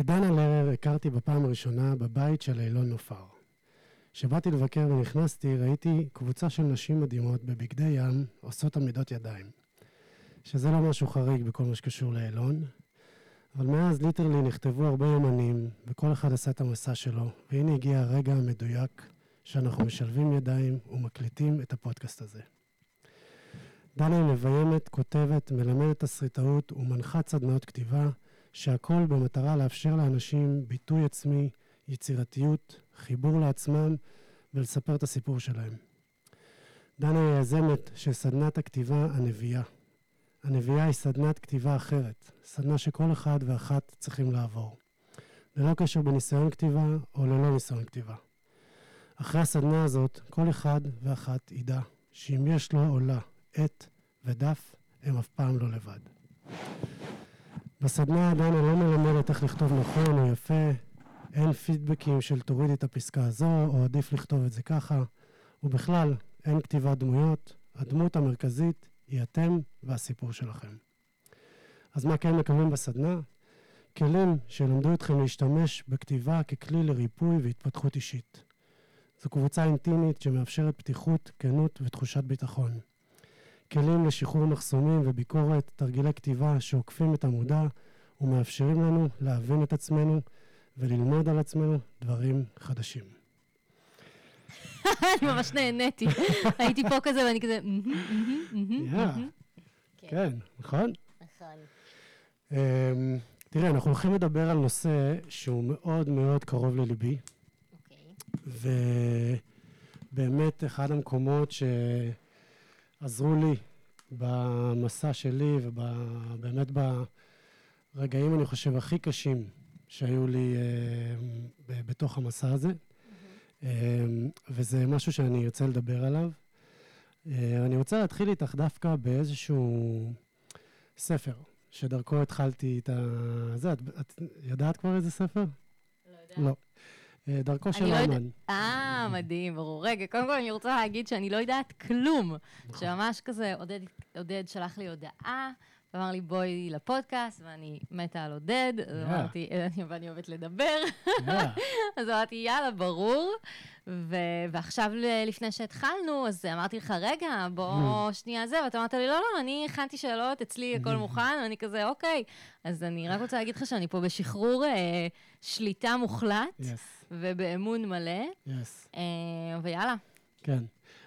את דנה לרר הכרתי בפעם הראשונה בבית של אילון נופר. כשבאתי לבקר ונכנסתי, ראיתי קבוצה של נשים מדהימות בבגדי ים עושות עמידות ידיים. שזה לא משהו חריג בכל מה שקשור לאילון, אבל מאז ליטרלי נכתבו הרבה יומנים, וכל אחד עשה את המסע שלו, והנה הגיע הרגע המדויק שאנחנו משלבים ידיים ומקליטים את הפודקאסט הזה. דנה היא מביימת, כותבת, מלמדת תסריטאות ומנחת סדנאות כתיבה, שהכל במטרה לאפשר לאנשים ביטוי עצמי, יצירתיות, חיבור לעצמם ולספר את הסיפור שלהם. דנה היא היזמת של סדנת הכתיבה הנביאה. הנביאה היא סדנת כתיבה אחרת, סדנה שכל אחד ואחת צריכים לעבור. ללא קשר בניסיון כתיבה או ללא ניסיון כתיבה. אחרי הסדנה הזאת, כל אחד ואחת ידע שאם יש לו או לה עט ודף, הם אף פעם לא לבד. בסדנה דנה לא מלמדת איך לכתוב נכון או יפה, אין פידבקים של תורידי את הפסקה הזו, או עדיף לכתוב את זה ככה, ובכלל, אין כתיבת דמויות, הדמות המרכזית היא אתם והסיפור שלכם. אז מה כן מקבלים בסדנה? כלים שילמדו אתכם להשתמש בכתיבה ככלי לריפוי והתפתחות אישית. זו קבוצה אינטימית שמאפשרת פתיחות, כנות ותחושת ביטחון. כלים לשחרור מחסומים וביקורת, תרגילי כתיבה שעוקפים את המודע ומאפשרים לנו להבין את עצמנו וללמוד על עצמנו דברים חדשים. אני ממש נהניתי. הייתי פה כזה ואני כזה... כן, נכון? נכון. אמ, תראה, אנחנו הולכים לדבר על נושא שהוא מאוד מאוד קרוב לליבי, אוקיי. ובאמת אחד המקומות שעזרו לי במסע שלי ובאמת ברגעים, אני חושב, הכי קשים שהיו לי אה, בתוך המסע הזה. אה, וזה משהו שאני ארצה לדבר עליו. אה, אני רוצה להתחיל איתך דווקא באיזשהו ספר, שדרכו התחלתי את ה... זה, את, את יודעת כבר איזה ספר? לא. אה, דרכו של אני לא האמן. אה, מדהים, ברור. רגע, קודם כל אני רוצה להגיד שאני לא יודעת כלום. נכון. שממש כזה, עודד שלח לי הודעה, ואמר לי, בואי לפודקאסט, ואני מתה על עודד, אז אה. אמרתי, "אני- ואני אוהבת לדבר. אז אמרתי, יאללה, ברור. ועכשיו, ל- לפני שהתחלנו, אז אמרתי לך, רגע, בוא שנייה זה, ואתה אמרת לי, לא, לא, אני הכנתי שאלות, אצלי הכל מוכן, ואני כזה, אוקיי. אז אני רק רוצה להגיד לך שאני פה בשחרור אה, שליטה מוחלט, ובאמון מלא. אה, ויאללה. כן,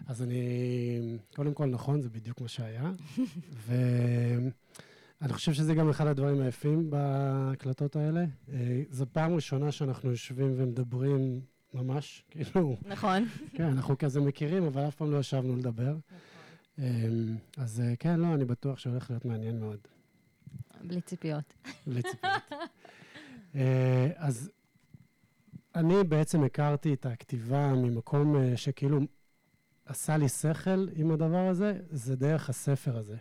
אז אני, קודם כל, נכון, זה בדיוק מה שהיה. ואני חושב שזה גם אחד הדברים היפים בהקלטות האלה. אה, זו פעם ראשונה שאנחנו יושבים ומדברים ממש, כאילו, נכון. כן, אנחנו כזה מכירים, אבל אף פעם לא ישבנו לדבר. אה, אז אה, כן, לא, אני בטוח שהולך להיות מעניין מאוד. בלי ציפיות. בלי ציפיות. אה, אז אני בעצם הכרתי את הכתיבה ממקום שכאילו עשה לי שכל עם הדבר הזה, זה דרך הספר הזה.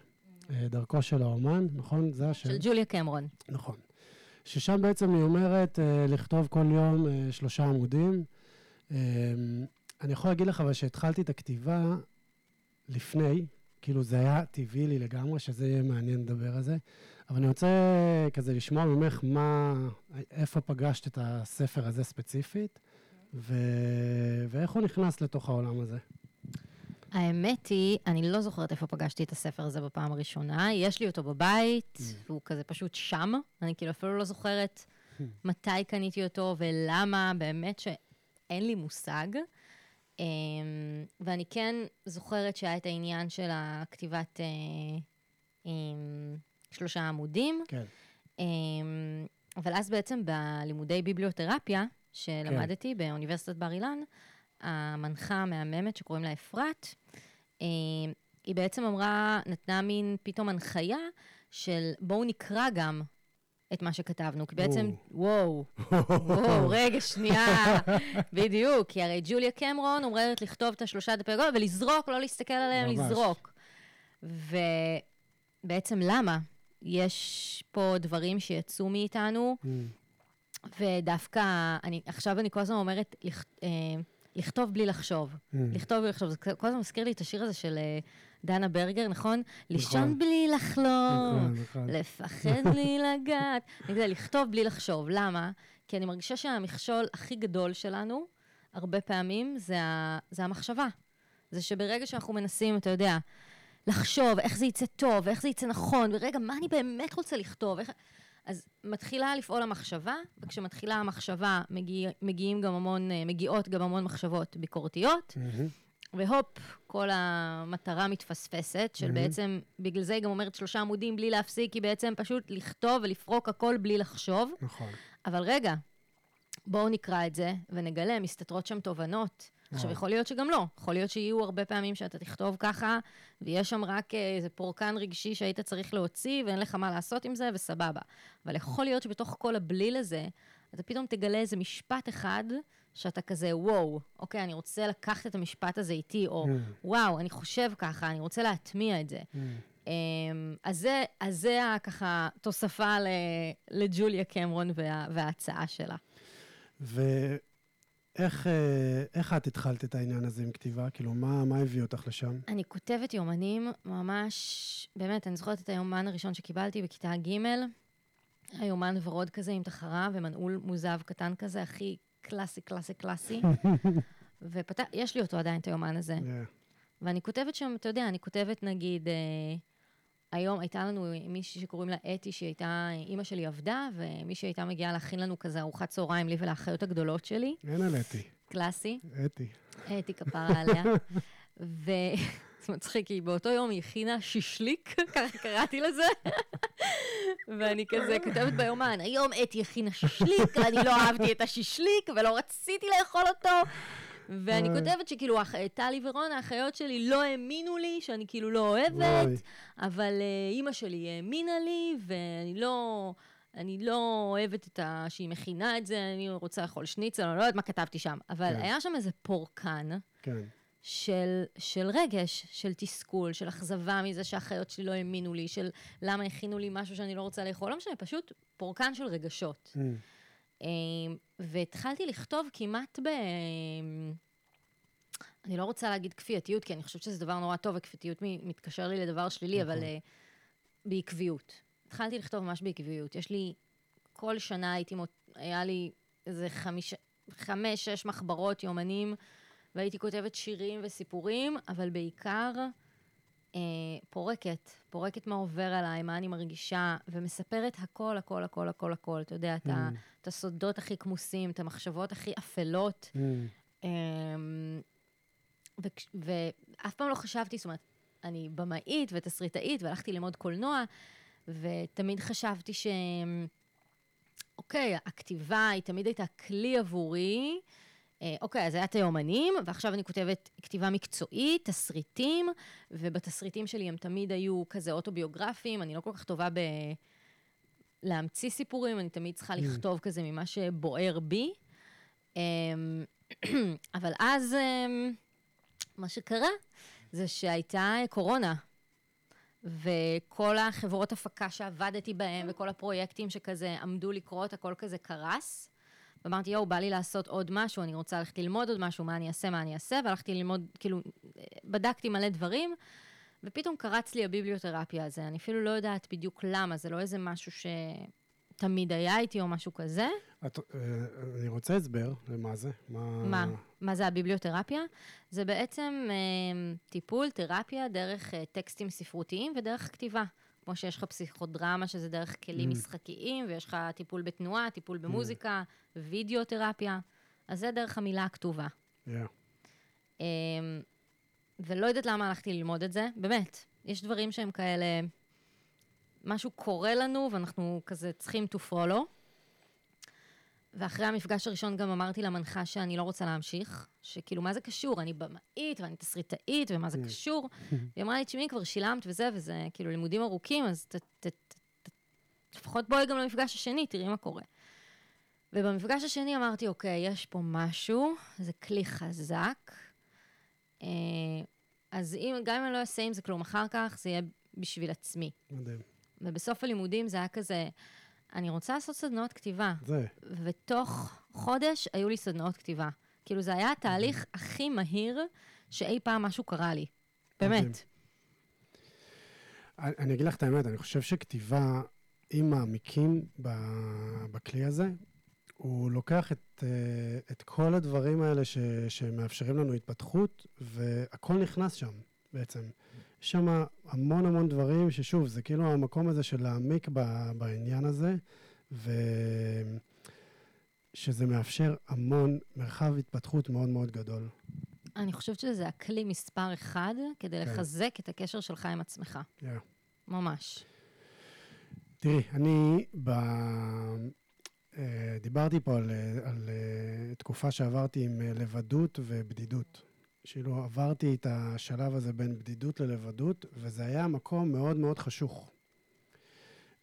אה, דרכו של האומן, נכון? זה השם? של ג'וליה קמרון. נכון. ששם בעצם היא אומרת אה, לכתוב כל יום אה, שלושה עמודים. אני יכול להגיד לך, אבל שהתחלתי את הכתיבה לפני, כאילו זה היה טבעי לי לגמרי, שזה יהיה מעניין לדבר על זה, אבל אני רוצה כזה לשמוע ממך מה, איפה פגשת את הספר הזה ספציפית, ו... ואיך הוא נכנס לתוך העולם הזה. האמת היא, אני לא זוכרת איפה פגשתי את הספר הזה בפעם הראשונה, יש לי אותו בבית, Mm. והוא כזה פשוט שם, אני כאילו אפילו לא זוכרת מתי קניתי אותו ולמה, באמת שאין לי מושג. אמ, ואני כן זוכרת שהיה את העניין של הכתיבת אה, אמ, שלושה עמודים, כן. אמ, אבל אז בעצם בלימודי ביבליותרפיה, שלמדתי באוניברסיטת בר אילן, המנחה המהממת שקוראים לה אפרת, אמ, היא בעצם אמרה, נתנה מין פתאום הנחיה של בואו נקרא גם את מה שכתבנו, כי בעצם, וואו, וואו, רגע, שנייה, בדיוק, כי הרי ג'וליה קמרון אומרת לכתוב את השלושה דפי גול ולזרוק, לא להסתכל עליהם, ממש. לזרוק. ובעצם למה? יש פה דברים שיצאו מאיתנו, Mm, ודווקא, אני, עכשיו אני כל הזמן אומרת, לכ, אה, לכתוב בלי לחשוב. Mm. לכתוב בלי לחשוב, זה כל הזמן מזכיר לי את השיר הזה של אה, דנה ברגר, נכון? לישון בלי לחלום, נכון, נכון. לפחד בלי לגעת. אני יודע, לכתוב בלי לחשוב. למה? כי אני מרגישה שהמכשול הכי גדול שלנו, הרבה פעמים, זה, ה... זה המחשבה. זה שברגע שאנחנו מנסים, אתה יודע, לחשוב איך זה יצא טוב, איך זה יצא נכון, ורגע, מה אני באמת רוצה לכתוב? איך... אז מתחילה לפעול המחשבה, וכשמתחילה המחשבה מגיע, מגיעים גם המון, אה, מגיעות גם המון מחשבות ביקורתיות, מהמם. והופ, כל המטרה מתפספסת, של מהמם. בעצם, בגלל זה היא גם אומרת שלושה עמודים בלי להפסיק, היא בעצם פשוט לכתוב ולפרוק הכל בלי לחשוב. נכון. אבל רגע, בואו נקרא את זה ונגלה, מסתתרות שם תובנות. עכשיו, וואו. יכול להיות שגם לא. יכול להיות שיהיו הרבה פעמים שאתה תכתוב ככה, ויש שם רק אה, איזה פורקן רגשי שהיית צריך להוציא, ואין לך מה לעשות עם זה, וסבבה. אבל יכול להיות שבתוך כל הבליל הזה, אתה פתאום תגלה איזה משפט אחד, שאתה כזה, וואו, אוקיי, אני רוצה לקחת את המשפט הזה איתי, או Mm. וואו, אני חושב ככה, אני רוצה להטמיע את זה. מהמם. אמ, אז זה, אז זה ככה תוספה לג'וליה קמרון וה, וההצעה שלה. אה, איך את התחלת את העניין הזה עם כתיבה? כאילו, מה, מה הביא אותך לשם? אני כותבת יומנים ממש, באמת, אני זוכרת את היומן הראשון שקיבלתי בכיתה ג', היה יומן ורוד כזה עם תחרה ומנעול מוזב קטן כזה, הכי קלאסי, קלאסי, קלאסי. ויש לי אותו עדיין, את היומן הזה. Yeah. ואני כותבת שם, אתה יודע, אני כותבת נגיד, אה, היום הייתה לנו מישהי שקוראים לה אתי, שהיא הייתה, אימא שלי עבדה, ומישהי הייתה מגיעה להכין לנו כזה ארוחת צהריים, לי ולאחיות הגדולות שלי, אין על אתי. קלאסי. אתי. אתי כפרה עליה. וזה מצחיק, כי באותו יום היא הכינה שישליק, ככה קראתי לזה. ואני כזה כותבת ביומן, היום אתי הכינה שישליק, אני לא אהבתי את השישליק ולא רציתי לאכול אותו. ואני. כותבת שכאילו, טלי ורון, האחיות שלי, לא האמינו לי, שאני כאילו לא אוהבת. אבל אה, אימא שלי האמינה לי, ואני לא... אני לא אוהבת את ה... שהיא מכינה את זה, אני רוצה לאכול שניצל, אני לא יודעת מה כתבתי שם. אבל כן. היה שם איזה פורקן כן. של, של רגש, של תסכול, של אכזבה מזה שהאחיות שלי לא האמינו לי, של למה הכינו לי משהו שאני לא רוצה לאכול, לא משנה, פשוט פורקן של רגשות. מהמם. אה, והתחלתי לכתוב כמעט ב... אני לא רוצה להגיד כפייתיות, כי אני חושבת שזה דבר נורא טוב, וכפייתיות מתקשר לי לדבר שלילי, אבל נכון. אה, בעקביות. התחלתי לכתוב ממש בעקביות. יש לי, כל שנה הייתי. היה לי איזה חמיש... חמש, שש מחברות, יומנים, והייתי כותבת שירים וסיפורים, אבל בעיקר פורקת, פורקת מה עובר עליי, מה אני מרגישה, ומספרת הכל, הכל, הכל, הכל, הכל. אתה יודע, את, Mm. את הסודות הכי כמוסים, את המחשבות הכי אפלות. אמ, וכש- ואף פעם לא חשבתי, זאת אומרת, אני במאית ותסריטאית, והלכתי ללמוד קולנוע, ותמיד חשבתי ש... אוקיי, הכתיבה היא תמיד הייתה כלי עבורי. אה, אוקיי, אז היה את היומנים, ועכשיו אני כותבת כתיבה מקצועית, תסריטים, ובתסריטים שלי הם תמיד היו כזה אוטוביוגרפיים, אני לא כל כך טובה ב... להמציא סיפורים, אני תמיד צריכה לכתוב כזה ממה שבוער בי. אמ, אבל אז אמ, מה שקרה זה שהייתה קורונה, וכל החברות הפקה שעבדתי בהן, וכל הפרויקטים שכזה עמדו לקרות, הכל כזה קרס. ואמרתי, יואו, בא לי לעשות עוד משהו, אני רוצה ללכת ללמוד עוד משהו, מה אני אעשה, מה אני אעשה, והלכתי ללמוד, כאילו, בדקתי מלא דברים, ופתאום קרץ לי הביבליותרפיה הזה. אני אפילו לא יודעת בדיוק למה, זה לא איזה משהו שתמיד היה איתי או משהו כזה. את, אה, אני רוצה הסבר למה זה. מה? מה? מה זה הביבליותרפיה? זה בעצם אה, טיפול, תרפיה, דרך אה, טקסטים ספרותיים ודרך כתיבה. כמו שיש לך פסיכודרמה, שזה דרך כלים Mm. משחקיים, ויש לך טיפול בתנועה, טיפול במוזיקה, וידאו-תרפיה. אז זה דרך המילה הכתובה. Yeah. אה, ולא יודעת למה הלכתי ללמוד את זה, באמת. יש דברים שהם כאלה, משהו קורה לנו, ואנחנו כזה צריכים to follow. ואחרי המפגש הראשון גם אמרתי למנחה שאני לא רוצה להמשיך, שכאילו, מה זה קשור? אני במאית ואני תסריטאית, ומה זה קשור? היא אמרה לי, תשמעי, כבר שילמת וזה, וזה כאילו לימודים ארוכים, אז ת, ת, ת, ת, לפחות בואי גם למפגש השני, תראי מה קורה. ובמפגש השני אמרתי, אוקיי, יש פה משהו, זה כלי חזק. אה, אז אם, גם אם אני לא אעשה עם זה כלום אחר כך, זה יהיה בשביל עצמי. מדהים. ובסוף הלימודים זה היה כזה, אני רוצה לעשות סדנאות כתיבה. זה. ותוך חודש היו לי סדנאות כתיבה. כאילו, זה היה התהליך הכי מהיר שאי פעם משהו קרה לי. באמת. אני, אני אגיד לך את האמת, אני חושב שכתיבה, אם מעמיקים בכלי הזה, הוא לוקח את, אה, את כל הדברים האלה ש, שמאפשרים לנו התפתחות, והכל נכנס שם בעצם. יש שם המון המון דברים ששוב, זה כאילו המקום הזה של להעמיק בעניין הזה, ושזה מאפשר המון מרחב התפתחות מאוד מאוד גדול. אני חושבת שזה הכלי מספר אחד כדי כן. לחזק את הקשר שלך עם עצמך. Yeah. ממש. תראי, אני ב... אה, דיברתי פה על, על אה, תקופה שעברתי עם אה, לבדות ובדידות. שאילו עברתי את השלב הזה בין בדידות ללבדות, וזה היה מקום מאוד מאוד חשוך.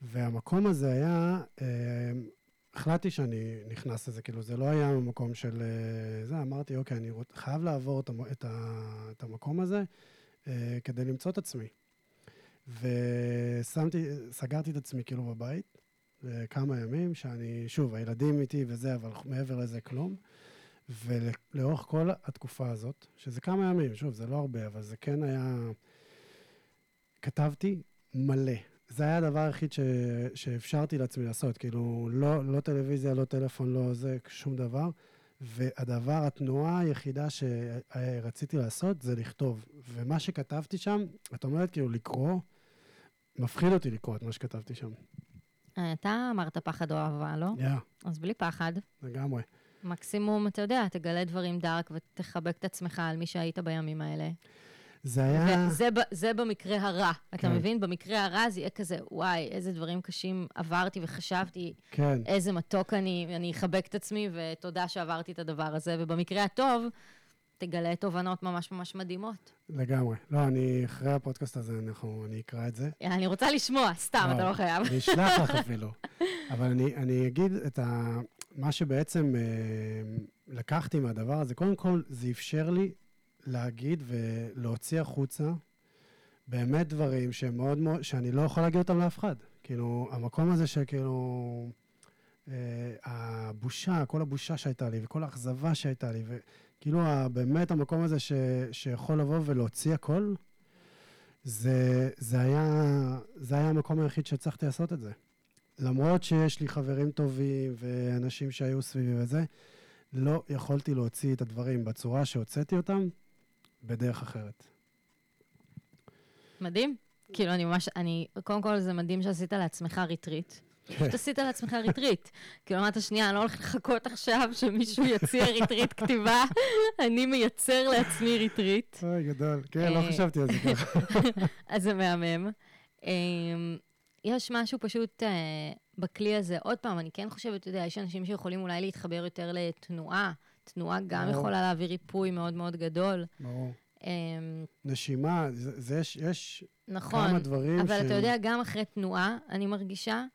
והמקום הזה היה, אה, החלטתי שאני נכנס לזה, כאילו זה לא היה מקום של אה, זה, אמרתי, אוקיי, אני רוצ, חייב לעבור את, את, את המקום הזה אה, כדי למצוא את עצמי. ושמתי, סגרתי את עצמי כאילו בבית, כמה ימים, שאני, שוב, הילדים איתי וזה, אבל מעבר לזה כלום. ולאורך כל התקופה הזאת, שזה כמה ימים, שוב, זה לא הרבה, אבל זה כן היה... כתבתי מלא. זה היה הדבר היחיד ש... שאפשרתי לעצמי לעשות, כאילו, לא, לא טלוויזיה, לא טלפון, לא זה, שום דבר. והדבר, התנועה היחידה שרציתי לעשות זה לכתוב. ומה שכתבתי שם, את אומרת כאילו לקרוא, מפחיד אותי לקרוא את מה שכתבתי שם. אתה אמרת פחד או אהבה, לא? כן. Yeah. אז בלי פחד. לגמרי. מקסימום, אתה יודע, תגלה דברים דארק ותחבק את עצמך על מי שהיית בימים האלה. זה היה... וזה זה במקרה הרע, כן. אתה מבין? במקרה הרע זה יהיה כזה, וואי, איזה דברים קשים עברתי וחשבתי, כן. איזה מתוק אני, אני אחבק את עצמי, ותודה שעברתי את הדבר הזה. ובמקרה הטוב, תגלה תובנות ממש ממש מדהימות. לגמרי. לא, אני, אחרי הפודקאסט הזה, אנחנו, אני אקרא את זה. אני רוצה לשמוע, סתם, לא, אתה לא חייב. אני אשלח לך אפילו. אבל אני, אני אגיד את ה... מה שבעצם אה, לקחתי מהדבר הזה, קודם כל, זה אפשר לי להגיד ולהוציא החוצה באמת דברים שהם מאוד מאוד, שאני לא יכול להגיד אותם לאף אחד. כאילו, המקום הזה שכאילו, אה, הבושה, כל הבושה שהייתה לי, וכל האכזבה שהייתה לי, וכאילו, באמת המקום הזה ש, שיכול לבוא ולהוציא הכל, זה, זה, היה, זה היה המקום היחיד שהצלחתי לעשות את זה. למרות שיש לי חברים טובים ואנשים שהיו סביבי וזה, לא יכולתי להוציא את הדברים בצורה שהוצאתי אותם בדרך אחרת. מדהים. כאילו, אני ממש, אני, קודם כל זה מדהים שעשית לעצמך ריטריט. כן. פשוט עשית לעצמך ריטריט. כאילו, אמרת, שנייה, אני לא הולכת לחכות עכשיו שמישהו יציע ריטריט כתיבה, אני מייצר לעצמי ריטריט. אוי, גדול. כן, לא אה, חשבתי על זה ככה. אז זה מהמם. יש משהו פשוט אה, בכלי הזה. עוד פעם, אני כן חושבת, אתה יודע, יש אנשים שיכולים אולי להתחבר יותר לתנועה. תנועה גם ברור. יכולה להביא ריפוי מאוד מאוד גדול. ברור. אה, נשימה, זה, זה יש, יש נכון, כמה דברים אבל ש... אבל אתה יודע, גם אחרי תנועה, אני מרגישה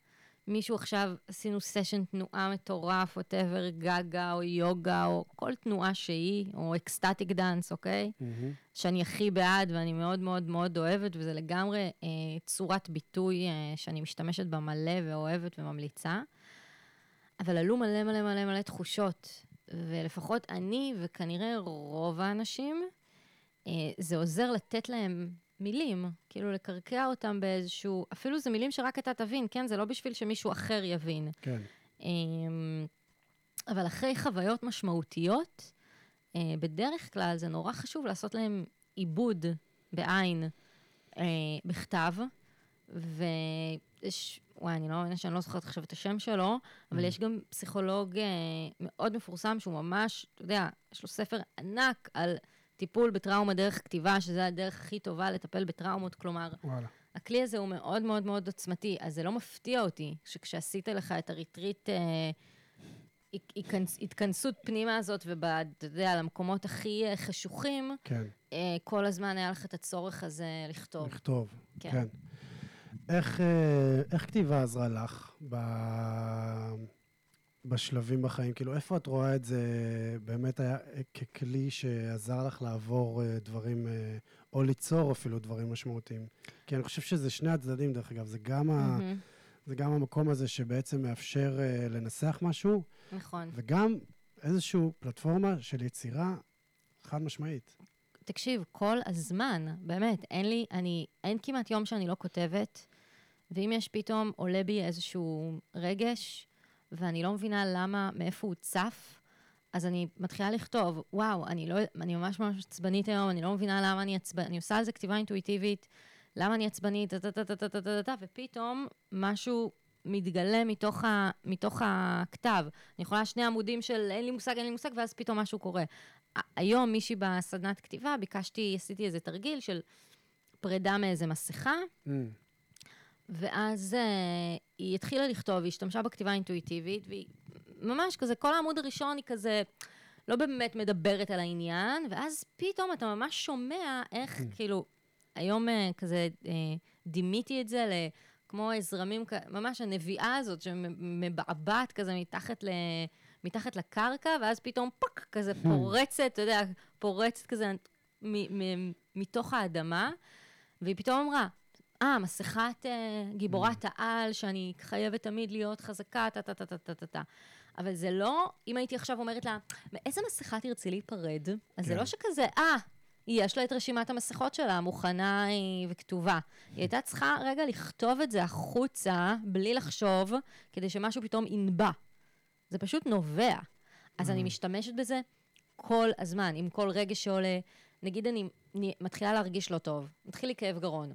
מישהו עכשיו, עשינו סשן תנועה מטורף, whatever, גגה או יוגה, או כל תנועה שהיא, או ecstatic dance, אוקיי? Mm-hmm. שאני הכי בעד ואני מאוד מאוד מאוד אוהבת, וזה לגמרי אה, צורת ביטוי אה, שאני משתמשת בה מלא ואוהבת וממליצה. אבל עלו מלא מלא מלא מלא תחושות, ולפחות אני, וכנראה רוב האנשים, אה, זה עוזר לתת להם מילים, כאילו לקרקע אותם באיזשהו, אפילו זה מילים שרק אתה תבין, כן? זה לא בשביל שמישהו אחר יבין. כן. אמ, אבל אחרי חוויות משמעותיות, אה, בדרך כלל זה נורא חשוב לעשות להם עיבוד בעין אה, בכתב, ויש, וואי, אני לא מאמינה שאני לא זוכרת עכשיו את השם שלו, אבל mm. יש גם פסיכולוג אה, מאוד מפורסם שהוא ממש, אתה יודע, יש לו ספר ענק על... טיפול בטראומה דרך כתיבה, שזה הדרך הכי טובה לטפל בטראומות, כלומר, וואלה. הכלי הזה הוא מאוד מאוד מאוד עוצמתי, אז זה לא מפתיע אותי שכשעשית לך את הריטריט, אה, התכנס, התכנסות פנימה הזאת, ואתה יודע, למקומות הכי אה, חשוכים, כן. אה, כל הזמן היה לך את הצורך הזה לכתוב. לכתוב, כן. כן. איך, אה, איך כתיבה עזרה לך ב... בשלבים בחיים? כאילו, איפה את רואה את זה באמת היה ככלי שעזר לך לעבור אה, דברים, אה, או ליצור אפילו דברים משמעותיים? כי אני חושב שזה שני הצדדים, דרך אגב. זה גם, mm-hmm. ה, זה גם המקום הזה שבעצם מאפשר uh, לנסח משהו. נכון. וגם איזושהי פלטפורמה של יצירה חד משמעית. תקשיב, כל הזמן, באמת, אין לי, אני, אין כמעט יום שאני לא כותבת, ואם יש פתאום עולה בי איזשהו רגש, ואני לא מבינה למה, מאיפה הוא צף, אז אני מתחילה לכתוב, וואו, אני לא, אני ממש ממש עצבנית היום, אני לא מבינה למה אני עצבנית, אני עושה על זה כתיבה אינטואיטיבית, למה אני עצבנית, טה-טה-טה-טה-טה-טה, ופתאום משהו מתגלה מתוך, ה, מתוך הכתב. אני יכולה שני עמודים של אין לי מושג, אין לי מושג, ואז פתאום משהו קורה. היום מישהי בסדנת כתיבה, ביקשתי, עשיתי איזה תרגיל של פרידה מאיזה מסכה, mm. ואז uh, היא התחילה לכתוב, היא השתמשה בכתיבה האינטואיטיבית, והיא ממש כזה, כל העמוד הראשון היא כזה... לא באמת מדברת על העניין, ואז פתאום אתה ממש שומע איך, mm. כאילו, היום uh, כזה uh, דימיתי את זה ל... כמו זרמים, ממש הנביעה הזאת שמבעבעת כזה מתחת, ל, מתחת לקרקע, ואז פתאום פאק, כזה hmm. פורצת, אתה יודע, פורצת כזה מ, מ, מתוך האדמה, והיא פתאום אמרה, אה, מסכת uh, גיבורת hmm. העל, שאני חייבת תמיד להיות חזקה, טה-טה-טה-טה-טה. אבל זה לא, אם הייתי עכשיו אומרת לה, מאיזה מסכה תרצי להיפרד? אז זה לא כן. שכזה, אה, יש לה את רשימת המסכות שלה, מוכנה וכתובה. היא הייתה צריכה רגע לכתוב את זה החוצה, בלי לחשוב, כדי שמשהו פתאום ינבע. זה פשוט נובע. אז אני mm. משתמשת בזה כל הזמן, עם כל רגע שעולה. נגיד אני, אני מתחילה להרגיש לא טוב, מתחיל לי כאב גרון.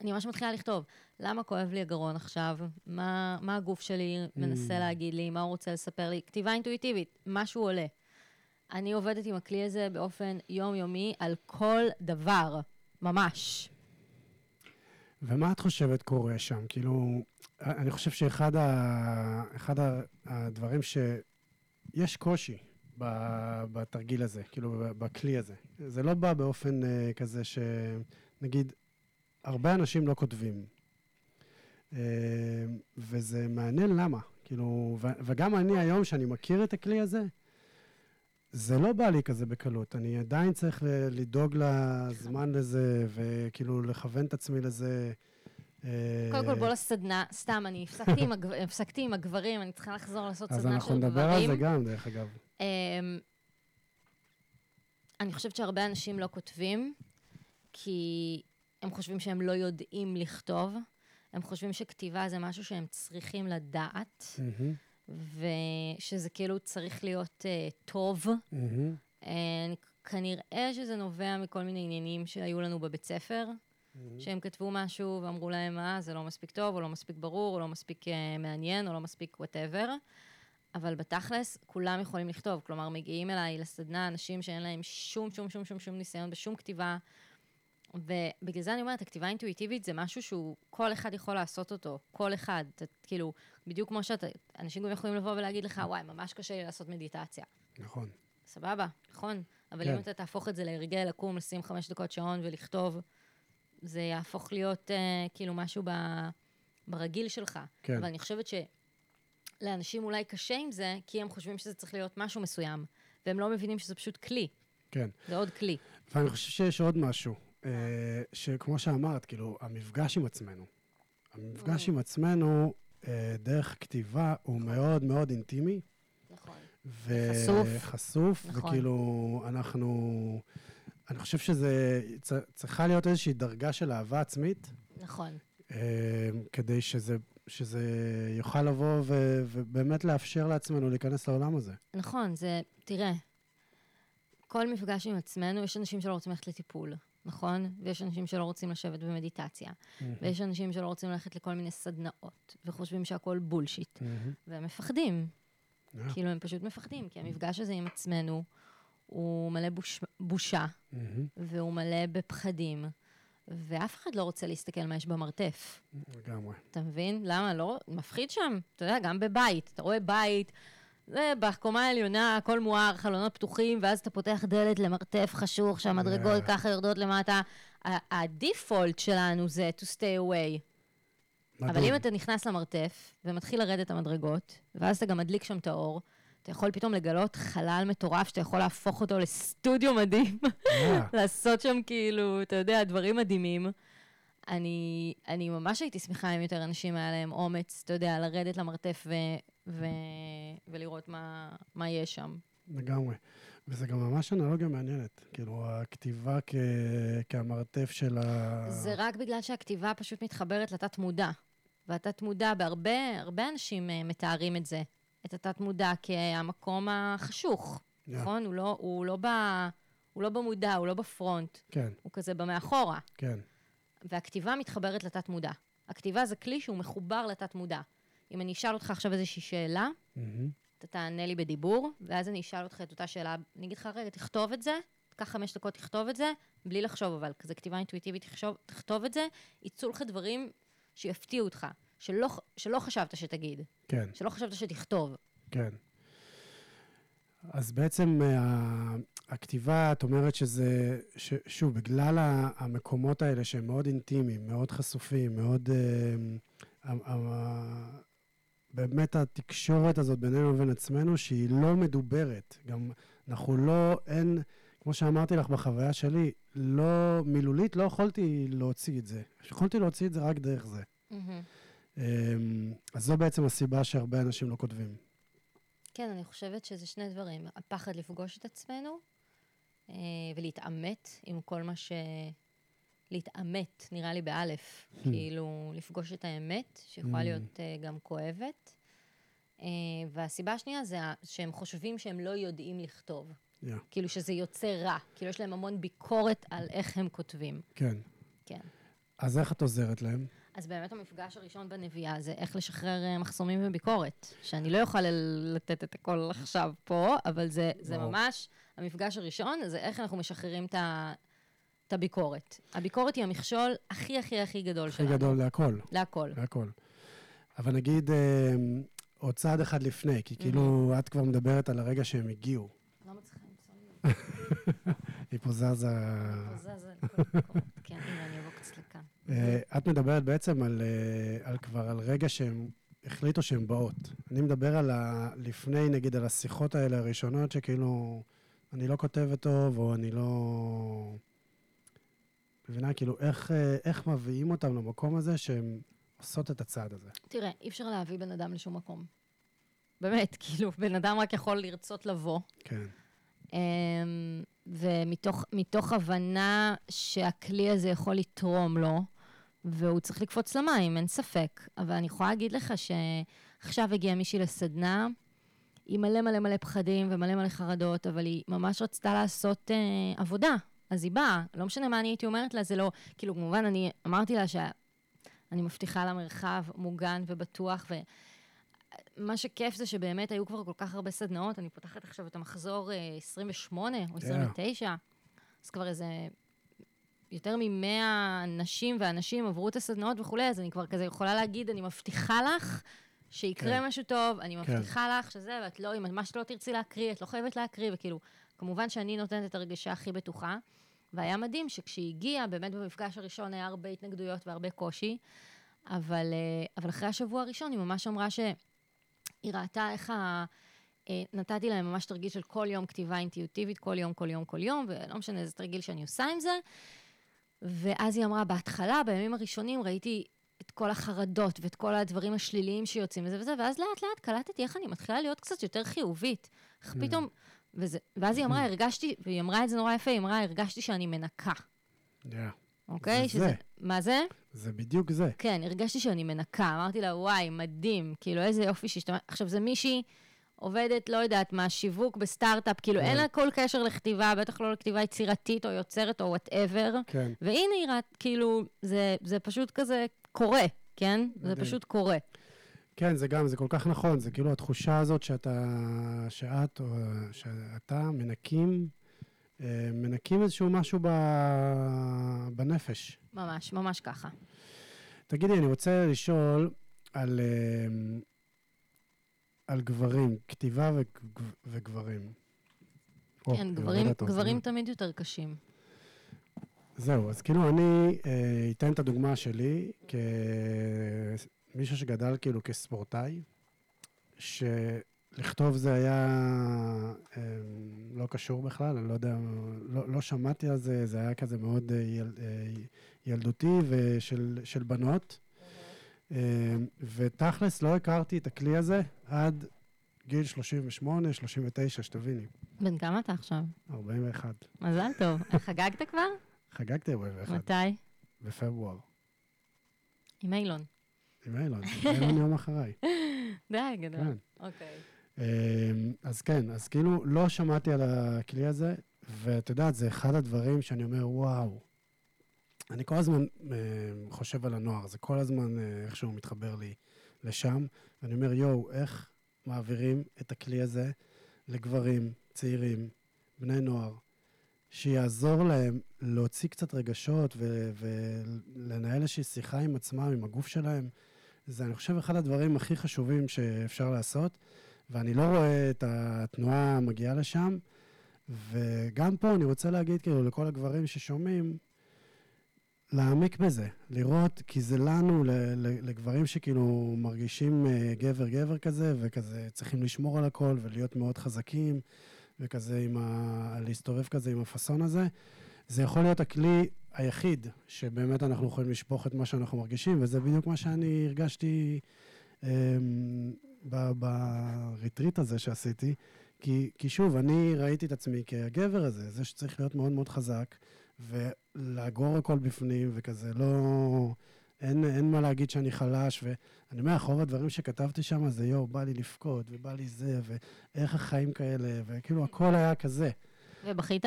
אני ממש מתחילה לכתוב, למה כואב לי הגרון עכשיו? מה, מה הגוף שלי מנסה mm. להגיד לי? מה הוא רוצה לספר לי? כתיבה אינטואיטיבית, משהו עולה. אני עובדת עם הכלי הזה באופן יומיומי על כל דבר, ממש. ומה את חושבת קורה שם? כאילו, אני חושב שאחד ה... אחד הדברים שיש קושי בתרגיל הזה, כאילו, בכלי הזה. זה לא בא באופן uh, כזה שנגיד, הרבה אנשים לא כותבים. Uh, וזה מעניין למה. כאילו, וגם אני היום, שאני מכיר את הכלי הזה, זה לא בא לי כזה בקלות. אני עדיין צריך לדאוג לזמן לזה, וכאילו לכוון את עצמי לזה. אה, קודם כל, בוא לסדנה. סתם, אני הפסקתי עם, הגבר, הפסקתי עם הגברים, אני צריכה לחזור לעשות סדנה של גברים. אז אנחנו נדבר על זה גם, דרך אגב. אמ, אני חושבת שהרבה אנשים לא כותבים, כי הם חושבים שהם לא יודעים לכתוב. הם חושבים שכתיבה זה משהו שהם צריכים לדעת. Mm-hmm. ושזה כאילו צריך להיות uh, טוב. Mm-hmm. כנראה שזה נובע מכל מיני עניינים שהיו לנו בבית ספר, mm-hmm. שהם כתבו משהו ואמרו להם, מה, זה לא מספיק טוב, או לא מספיק ברור, או לא מספיק uh, מעניין, או לא מספיק וואטאבר. אבל בתכלס, כולם יכולים לכתוב. כלומר, מגיעים אליי לסדנה אנשים שאין להם שום, שום, שום, שום, שום ניסיון בשום כתיבה, ובגלל זה אני אומרת, הכתיבה האינטואיטיבית זה משהו שהוא, כל אחד יכול לעשות אותו, כל אחד. אתה, כאילו, בדיוק כמו שאתה, אנשים גם יכולים לבוא ולהגיד לך, וואי, ממש קשה לי לעשות מדיטציה. נכון. סבבה, נכון. אבל כן. אם אתה תהפוך את זה להרגל, לקום, לשים חמש דקות שעון ולכתוב, זה יהפוך להיות uh, כאילו משהו ב, ברגיל שלך. כן. אבל אני חושבת שלאנשים אולי קשה עם זה, כי הם חושבים שזה צריך להיות משהו מסוים, והם לא מבינים שזה פשוט כלי. כן. זה עוד כלי. ואני חושב שיש עוד משהו. אה, שכמו שאמרת, כאילו, המפגש עם עצמנו, המפגש עם עצמנו אה, דרך כתיבה הוא מאוד מאוד אינטימי. נכון. וחשוף. נכון. וכאילו, אנחנו... אני חושב שזה... צריכה להיות איזושהי דרגה של אהבה עצמית. נכון. אה, כדי שזה שזה יוכל לבוא ו, ובאמת לאפשר לעצמנו להיכנס לעולם הזה. נכון, זה, תראה, כל מפגש עם עצמנו, יש אנשים שלא רוצים ללכת לטיפול. נכון? ויש אנשים שלא רוצים לשבת במדיטציה, mm-hmm. ויש אנשים שלא רוצים ללכת לכל מיני סדנאות, וחושבים שהכל בולשיט, mm-hmm. והם מפחדים. Yeah. כאילו, הם פשוט מפחדים, כי המפגש הזה עם עצמנו הוא מלא בוש... בושה, mm-hmm. והוא מלא בפחדים, ואף אחד לא רוצה להסתכל מה יש במרתף. לגמרי. אתה מבין? למה? לא, מפחיד שם. אתה יודע, גם בבית. אתה רואה בית... זה בקומה העליונה, הכל מואר, חלונות פתוחים, ואז אתה פותח דלת למרתף חשוך, שהמדרגות yeah. ככה יורדות למטה. הדיפולט שלנו זה to stay away. מדהים. אבל אם אתה נכנס למרתף ומתחיל לרדת המדרגות, ואז אתה גם מדליק שם את האור, אתה יכול פתאום לגלות חלל מטורף שאתה יכול להפוך אותו לסטודיו מדהים. Yeah. לעשות שם כאילו, אתה יודע, דברים מדהימים. אני, אני ממש הייתי שמחה אם יותר אנשים היה להם אומץ, אתה יודע, לרדת למרתף ו, ו, ולראות מה, מה יש שם. לגמרי. וזה גם ממש אנלוגיה מעניינת. כאילו, הכתיבה כ... כמרתף של ה... זה רק בגלל שהכתיבה פשוט מתחברת לתת-מודע. והתת-מודע, בהרבה, הרבה אנשים אה, מתארים את זה, את התת-מודע כהמקום החשוך, Yeah. נכון? הוא לא, הוא, לא ב, הוא לא במודע, הוא לא בפרונט, כן, הוא כזה במאחורה. כן. והכתיבה מתחברת לתת-מודע. הכתיבה זה כלי שהוא מחובר לתת-מודע. אם אני אשאל אותך עכשיו איזושהי שאלה, מהמם. אתה תענה לי בדיבור, ואז אני אשאל אותך את אותה שאלה, אני אגיד לך, רגע, תכתוב את זה, קח חמש דקות, תכתוב את זה, בלי לחשוב, אבל כזה כתיבה אינטואיטיבית, תחשוב, תכתוב את זה, יצאו לך דברים שיפתיעו אותך, שלא, שלא חשבת שתגיד, כן, שלא חשבת שתכתוב. כן. אז בעצם אה, הכתיבה, את אומרת שזה, ש, שוב, בגלל המקומות האלה שהם מאוד אינטימיים, מאוד חשופים, מאוד... אה, באמת התקשורת הזאת בינינו לבין עצמנו, שהיא לא מדוברת. גם אנחנו לא, אין, כמו שאמרתי לך בחוויה שלי, לא, מילולית לא יכולתי להוציא את זה. יכולתי להוציא את זה רק דרך זה. אמ, אז זו בעצם הסיבה שהרבה אנשים לא כותבים. כן, אני חושבת שזה שני דברים. הפחד לפגוש את עצמנו אה, ולהתעמת עם כל מה ש... להתעמת, נראה לי באלף. כאילו, לפגוש את האמת, שיכולה Hmm. להיות אה, גם כואבת. אה, והסיבה השנייה זה שהם חושבים שהם לא יודעים לכתוב. Yeah. כאילו שזה יוצא רע. כאילו יש להם המון ביקורת על איך הם כותבים. כן. כן. אז איך את עוזרת להם? אז באמת המפגש הראשון בנביאה זה איך לשחרר אה, מחסומים וביקורת. שאני לא אוכל לתת את הכל עכשיו פה, אבל זה, זה. ממש, המפגש הראשון זה איך אנחנו משחררים את, ה, את הביקורת. הביקורת היא המכשול הכי הכי הכי גדול הכי שלנו. גדול להכל, להכל. להכל. אבל נגיד אה, עוד צעד אחד לפני, כי כאילו את כבר מדברת על הרגע שהם הגיעו. לא מצליחה למצוא לי. היא פה זזה... פה זזה. כן, הנה, אני אבוא קצת לכאן. אה, את מדברת בעצם על, אה, על כבר על רגע שהם החליטו שהן באות. אני מדבר על ה... לפני, נגיד, על השיחות האלה הראשונות, שכאילו, אני לא כותבת טוב, או אני לא... מבינה? כאילו, איך, אה, איך מביאים אותם למקום הזה שהן עושות את הצעד הזה? תראה, אי אפשר להביא בן אדם לשום מקום. באמת, כאילו, בן אדם רק יכול לרצות לבוא. כן. אמ, ומתוך מתוך הבנה שהכלי הזה יכול לתרום לו, והוא צריך לקפוץ למים, אין ספק. אבל אני יכולה להגיד לך שעכשיו הגיעה מישהי לסדנה, היא מלא מלא מלא פחדים ומלא מלא חרדות, אבל היא ממש רצתה לעשות אה, עבודה. אז היא באה, לא משנה מה אני הייתי אומרת לה, זה לא... כאילו, כמובן, אני אמרתי לה שאני מבטיחה לה מרחב מוגן ובטוח, ו... מה שכיף זה שבאמת היו כבר כל כך הרבה סדנאות, אני פותחת עכשיו את המחזור אה, 28 או 29, אז כבר איזה יותר מ-100 נשים ואנשים עברו את הסדנאות וכולי, אז אני כבר כזה יכולה להגיד, אני מבטיחה לך שיקרה כן. משהו טוב, אני כן. מבטיחה לך שזה, ואת לא, אם מה שלא תרצי להקריא, את לא חייבת להקריא, וכאילו, כמובן שאני נותנת את הרגשה הכי בטוחה. והיה מדהים שכשהיא הגיעה, באמת במפגש הראשון היה הרבה התנגדויות והרבה קושי, אבל, אה, אבל אחרי השבוע הראשון היא ממש אמרה שהיא ראתה איך ה... אה, נתתי להם ממש תרגיל של כל יום כתיבה אינטואיטיבית, כל יום, כל יום, כל יום, ולא משנה איזה תרגיל שאני עושה עם זה. ואז היא אמרה, בהתחלה, בימים הראשונים, ראיתי את כל החרדות ואת כל הדברים השליליים שיוצאים וזה וזה, ואז לאט לאט קלטתי איך אני מתחילה להיות קצת יותר חיובית. איך Mm. פתאום... וזה, ואז היא אמרה, הרגשתי, והיא אמרה את זה נורא יפה, היא אמרה, הרגשתי שאני מנקה, Yeah. אוקיי? זה זה. מה זה? זה בדיוק זה. כן, הרגשתי שאני מנקה. אמרתי לה, וואי, מדהים, כאילו, איזה יופי שהשתמש... עכשיו, זה מישהי עובדת, לא יודעת מה, שיווק בסטארט-אפ, כאילו, כן. אין לה כל קשר לכתיבה, בטח לא לכתיבה יצירתית או יוצרת או whatever. כן. והנה היא ראית, כאילו, זה, זה פשוט כזה קורה, כן? זה מדהים. פשוט קורה. כן, זה גם, זה כל כך נכון. זה כאילו התחושה הזאת שאתה, שאת או שאתה מנקים, אה, מנקים איזשהו משהו ב, בנפש. ממש, ממש ככה. תגידי, אני רוצה לשאול על, אה, על גברים, כתיבה וגב- וגברים. כן, היא גברים, גברים זה- תמיד יותר קשים. זהו, אז כאילו אני אה, אתן את הדוגמה שלי כמישהו שגדל כאילו כספורטאי, שלכתוב זה היה אה, לא קשור בכלל, אני לא יודע, לא, לא שמעתי על זה, זה היה כזה מאוד אה, יל, אה, ילדותי ושל של בנות. אה, ותכלס לא הכרתי את הכלי הזה עד גיל 38, 39, שתביני. בן כמה אתה עכשיו? 41. מזל טוב. חגגת כבר? חגגתי 41. מתי? בפברואר. עם אילון. עם אילון. אילון יום אחריי. די, גדול. כן. אוקיי. אמ, אז כן, אז כאילו לא שמעתי על הכלי הזה, ואת יודעת, זה אחד הדברים שאני אומר, וואו. אני כל הזמן אה, חושב על הנוער, זה כל הזמן אה, איכשהו מתחבר לי לשם, ואני אומר, יואו, איך מעבירים את הכלי הזה לגברים, צעירים, בני נוער, שיעזור להם להוציא קצת רגשות ו- ולנהל איזושהי שיחה עם עצמם, עם הגוף שלהם. זה, אני חושב, אחד הדברים הכי חשובים שאפשר לעשות. ואני לא רואה את התנועה מגיעה לשם. וגם פה אני רוצה להגיד, כאילו, לכל הגברים ששומעים, להעמיק בזה, לראות, כי זה לנו, לגברים שכאילו מרגישים גבר-גבר אה, כזה, וכזה צריכים לשמור על הכל ולהיות מאוד חזקים, וכזה עם ה... להסתובב כזה עם הפאסון הזה, זה יכול להיות הכלי היחיד שבאמת אנחנו יכולים לשפוך את מה שאנחנו מרגישים, וזה בדיוק מה שאני הרגשתי אמ, בריטריט הזה שעשיתי, כי, כי שוב, אני ראיתי את עצמי כגבר הזה, זה שצריך להיות מאוד מאוד חזק, ולאגור הכל בפנים, וכזה לא... אין, אין מה להגיד שאני חלש, ואני אומר, רוב הדברים שכתבתי שם זה יואו, בא לי לבכות, ובא לי זה, ואיך החיים כאלה, וכאילו הכל היה כזה. ובכית?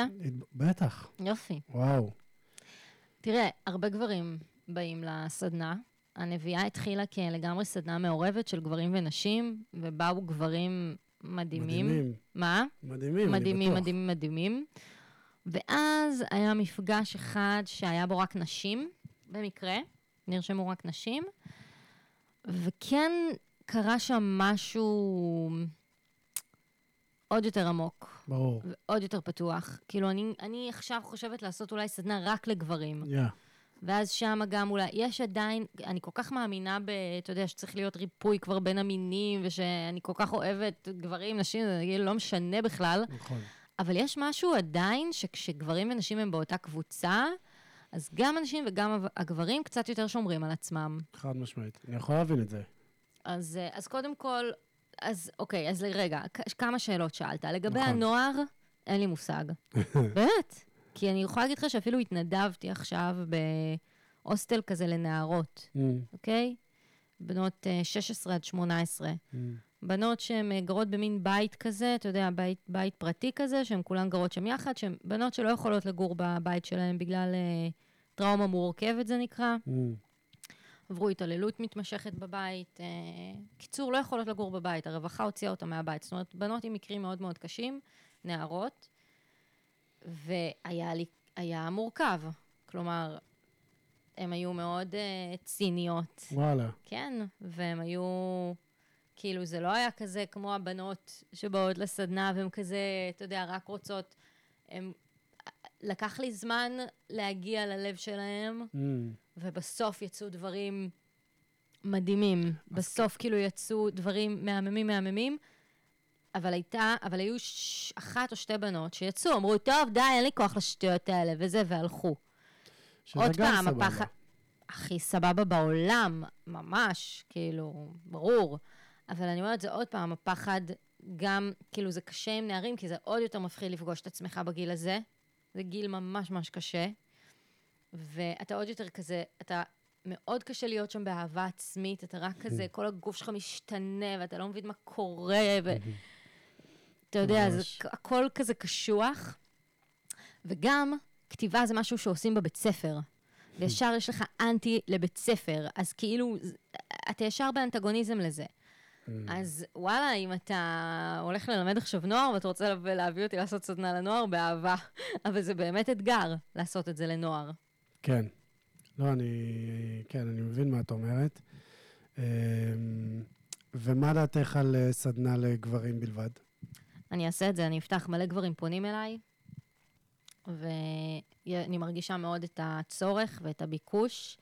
בטח. יופי. וואו. תראה, הרבה גברים באים לסדנה, הנביאה התחילה כלגמרי סדנה מעורבת של גברים ונשים, ובאו גברים מדהימים. מדהימים. מה? מדהימים, מדהימים, אני בטוח. מדהימים, מדהימים. ואז היה מפגש אחד שהיה בו רק נשים, במקרה, נרשמו רק נשים, וכן קרה שם משהו עוד יותר עמוק. ברור. ועוד יותר פתוח. כאילו, אני, אני עכשיו חושבת לעשות אולי סדנה רק לגברים. Yeah. ואז שם גם אולי, יש עדיין, אני כל כך מאמינה ב, אתה יודע, שצריך להיות ריפוי כבר בין המינים, ושאני כל כך אוהבת גברים, נשים, זה כאילו לא משנה בכלל. נכון. אבל יש משהו עדיין, שכשגברים ונשים הם באותה קבוצה, אז גם הנשים וגם הגברים קצת יותר שומרים על עצמם. חד משמעית. אני יכול להבין את זה. אז, אה, אז קודם כל, אז אוקיי, אז רגע, כמה שאלות שאלת. לגבי נכון. הנוער, אין לי מושג. באמת. כי אני יכולה להגיד לך שאפילו התנדבתי עכשיו בהוסטל כזה לנערות, Mm, אוקיי? בנות אה, 16 עד 18. בנות שהן אה, גרות במין בית כזה, אתה יודע, בית, בית פרטי כזה, שהן כולן גרות שם יחד, שהן בנות שלא יכולות לגור בבית שלהן בגלל אה, טראומה מורכבת, זה נקרא. mm. עברו התעללות מתמשכת בבית. אה, קיצור, לא יכולות לגור בבית, הרווחה הוציאה אותה מהבית. זאת אומרת, בנות עם מקרים מאוד מאוד קשים, נערות, והיה לי, היה מורכב. כלומר, הן היו מאוד אה, ציניות. וואלה. כן, והם היו, כאילו, זה לא היה כזה כמו הבנות שבאות לסדנה והן כזה, אתה יודע, רק רוצות, הם, לקח לי זמן להגיע ללב שלהם, Mm, ובסוף יצאו דברים מדהימים. בסוף כאילו יצאו דברים מהממים מהממים, אבל הייתה, אבל היו ש... אחת או שתי בנות שיצאו, אמרו, טוב, די, אין לי כוח לשטויות האלה, וזה, והלכו. עוד פעם. הפחד... הכי סבבה בעולם, ממש, כאילו, ברור. אבל אני אומרת, זה עוד פעם, הפחד גם, כאילו, זה קשה עם נערים, כי זה עוד יותר מפחיד לפגוש את עצמך בגיל הזה. זה גיל ממש ממש קשה. ואתה עוד יותר כזה, אתה, מאוד קשה להיות שם באהבה עצמית, אתה רק כזה, כל הגוף שלך משתנה, ואתה לא מבין מה קורה, ו... אתה יודע, זה. הכל כזה קשוח. וגם, כתיבה זה משהו שעושים בבית ספר. וישר יש לך אנטי לבית ספר, אז כאילו, אתה ישר באנטגוניזם לזה. Mm. אז וואלה, אם אתה הולך ללמד עכשיו נוער ואתה רוצה להביא אותי לעשות סדנה לנוער, באהבה. אבל זה באמת אתגר לעשות את זה לנוער. כן. לא, אני... כן, אני מבין מה את אומרת. אמ, ומה דעתך על אה, סדנה לגברים בלבד? אני אעשה את זה, אני אפתח, מלא גברים פונים אליי, ואני מרגישה מאוד את הצורך ואת הביקוש,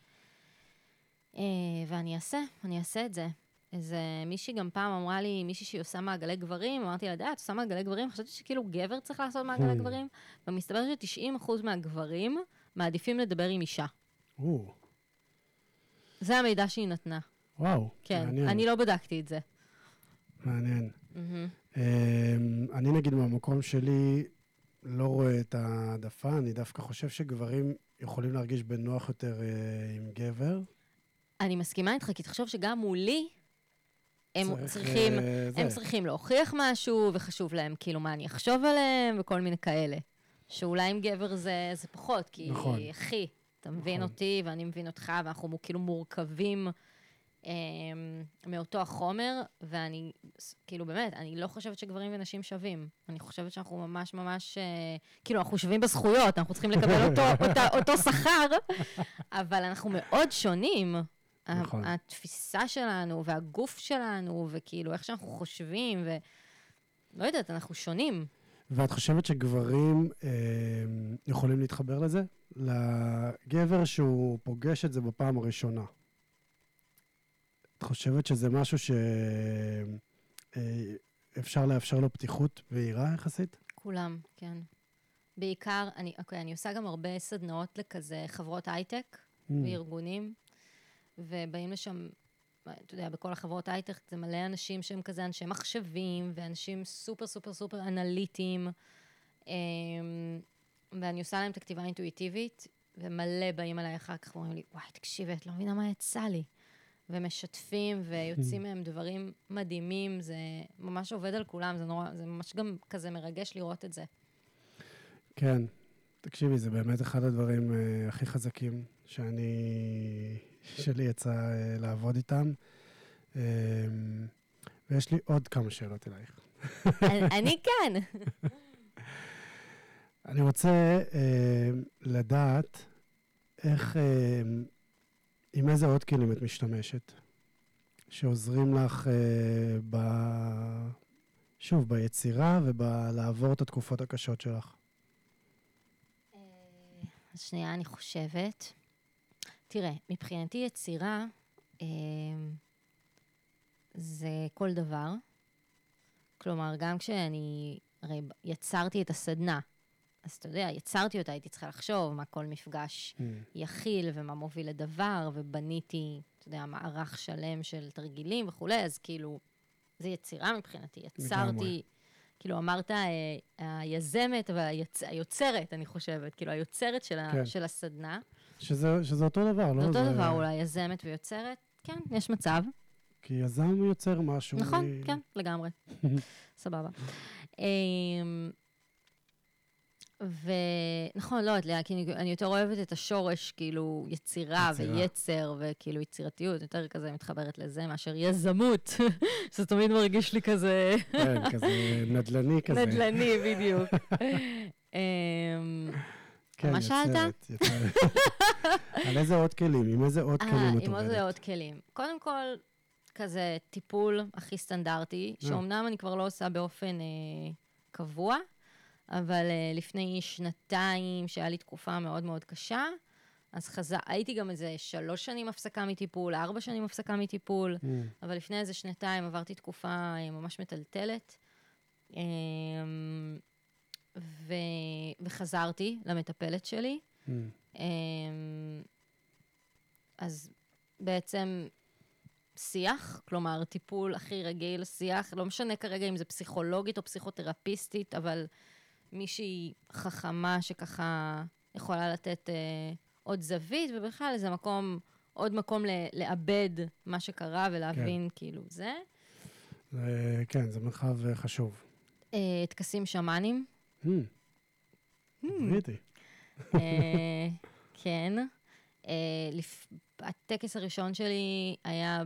אה, ואני אעשה, אני אעשה את זה. איזה מישהי גם פעם אמרה לי, מישהי שהיא עושה מעגלי גברים, אמרתי לה, די, את עושה מעגלי גברים? חשבתי שכאילו גבר צריך לעשות מעגלי. גברים, ומסתבר ש-90% מהגברים מעדיפים לדבר עם אישה. זה המידע שהיא נתנה. וואו, כן, מעניין. אני לא בדקתי את זה. מעניין. מהמם. אמ, אני נגיד מהמקום שלי לא רואה את העדפה, אני דווקא חושב שגברים יכולים להרגיש בנוח יותר אה, עם גבר. אני מסכימה איתך, כי תחשוב שגם מולי, הם צריכים, אה. הם צריכים להוכיח משהו, וחשוב להם כאילו מה אני אחשוב עליהם, וכל מיני כאלה. שאולי עם גבר זה, זה פחות, כי נכון. אחי, אתה מבין נכון. אותי ואני מבין אותך, ואנחנו כאילו מורכבים אה, מאותו החומר, ואני, כאילו באמת, אני לא חושבת שגברים ונשים שווים. אני חושבת שאנחנו ממש ממש, אה, כאילו, אנחנו שווים בזכויות, אנחנו צריכים לקבל אותו, אותה, אותו שכר, אבל אנחנו מאוד שונים. נכון. התפיסה שלנו, והגוף שלנו, וכאילו, איך שאנחנו חושבים, ו... לא יודעת, אנחנו שונים. ואת חושבת שגברים אה, יכולים להתחבר לזה? לגבר שהוא פוגש את זה בפעם הראשונה. את חושבת שזה משהו שאפשר לאפשר לו פתיחות ויראה יחסית? כולם, כן. בעיקר, אני, אוקיי, אני עושה גם הרבה סדנאות לכזה חברות הייטק Mm. וארגונים, ובאים לשם, אתה יודע, בכל החברות הייטק זה מלא אנשים שהם כזה אנשי מחשבים, ואנשים סופר סופר סופר אנליטיים, אמ, ואני עושה להם את הכתיבה האינטואיטיבית, ומלא באים אליי אחר כך ואומרים לי, וואי, תקשיבי, את לא מבינה מה יצא לי. ומשתפים, ויוצאים מהם דברים מדהימים, זה ממש עובד על כולם, זה נורא, זה ממש גם כזה מרגש לראות את זה. כן. תקשיבי, זה באמת אחד הדברים אה, הכי חזקים שאני, שלי יצא אה, לעבוד איתם. אה, ויש לי עוד כמה שאלות אלייך. אני- כן. אני רוצה אה, לדעת איך, אה, עם איזה עוד כלים את משתמשת, שעוזרים לך ב... שוב, ביצירה ובלעבור את התקופות הקשות שלך. שנייה, אני חושבת. תראה, מבחינתי יצירה אה, זה כל דבר. כלומר, גם כשאני, הרי יצרתי את הסדנה, אז אתה יודע, יצרתי אותה, הייתי צריכה לחשוב מה כל מפגש יכיל ומה מוביל לדבר, ובניתי, אתה יודע, מערך שלם של תרגילים וכולי, אז כאילו, זה יצירה מבחינתי. יצרתי. כאילו, אמרת, אה, היזמת והיוצרת, אני חושבת, כאילו, היוצרת של, ה, כן. של הסדנה. שזה, שזה אותו דבר, לא? זה אותו דבר אולי, יזמת ויוצרת, כן, יש מצב. כי יזם יוצר משהו. נכון, מ- כן, לגמרי. סבבה. אמ, ונכון, לא, את לאה, כי אני, אני יותר אוהבת את השורש, כאילו, יצירה, יצירה. ויצר, וכאילו יצירתיות, יותר כזה מתחברת לזה מאשר יזמות. זה תמיד מרגיש לי כזה כן, כזה נדל"ני כזה. נדל"ני, בדיוק. כן, מה שאלת? על איזה עוד כלים? עם איזה עוד אה, כלים את עם עוד עובדת? עוד כלים. קודם כל, כזה טיפול הכי סטנדרטי, אה. שאומנם אני כבר לא עושה באופן אה, קבוע, אבל אה, לפני שנתיים, שהיה לי תקופה מאוד מאוד קשה, אז חזר, הייתי גם איזה שלוש שנים הפסקה מטיפול, ארבע שנים הפסקה מטיפול, Mm, אבל לפני איזה שנתיים עברתי תקופה אה, ממש מטלטלת. אה, ו... וחזרתי למטפלת שלי. mm. אמ, אז בעצם שיח, כלומר, טיפול הכי רגיל, שיח, לא משנה כרגע אם זה פסיכולוגית או פסיכותרפיסטית, אבל מישהי חכמה שככה יכולה לתת אה, עוד זווית, ובכלל איזה מקום, עוד מקום ל- לעבד מה שקרה ולהבין כן. כאילו זה. זה- כן, זה מרחב אה, חשוב. אה, טקסים שמאנים, Mm, דברי איתי. אה, כן. אה. הטקס הראשון שלי היה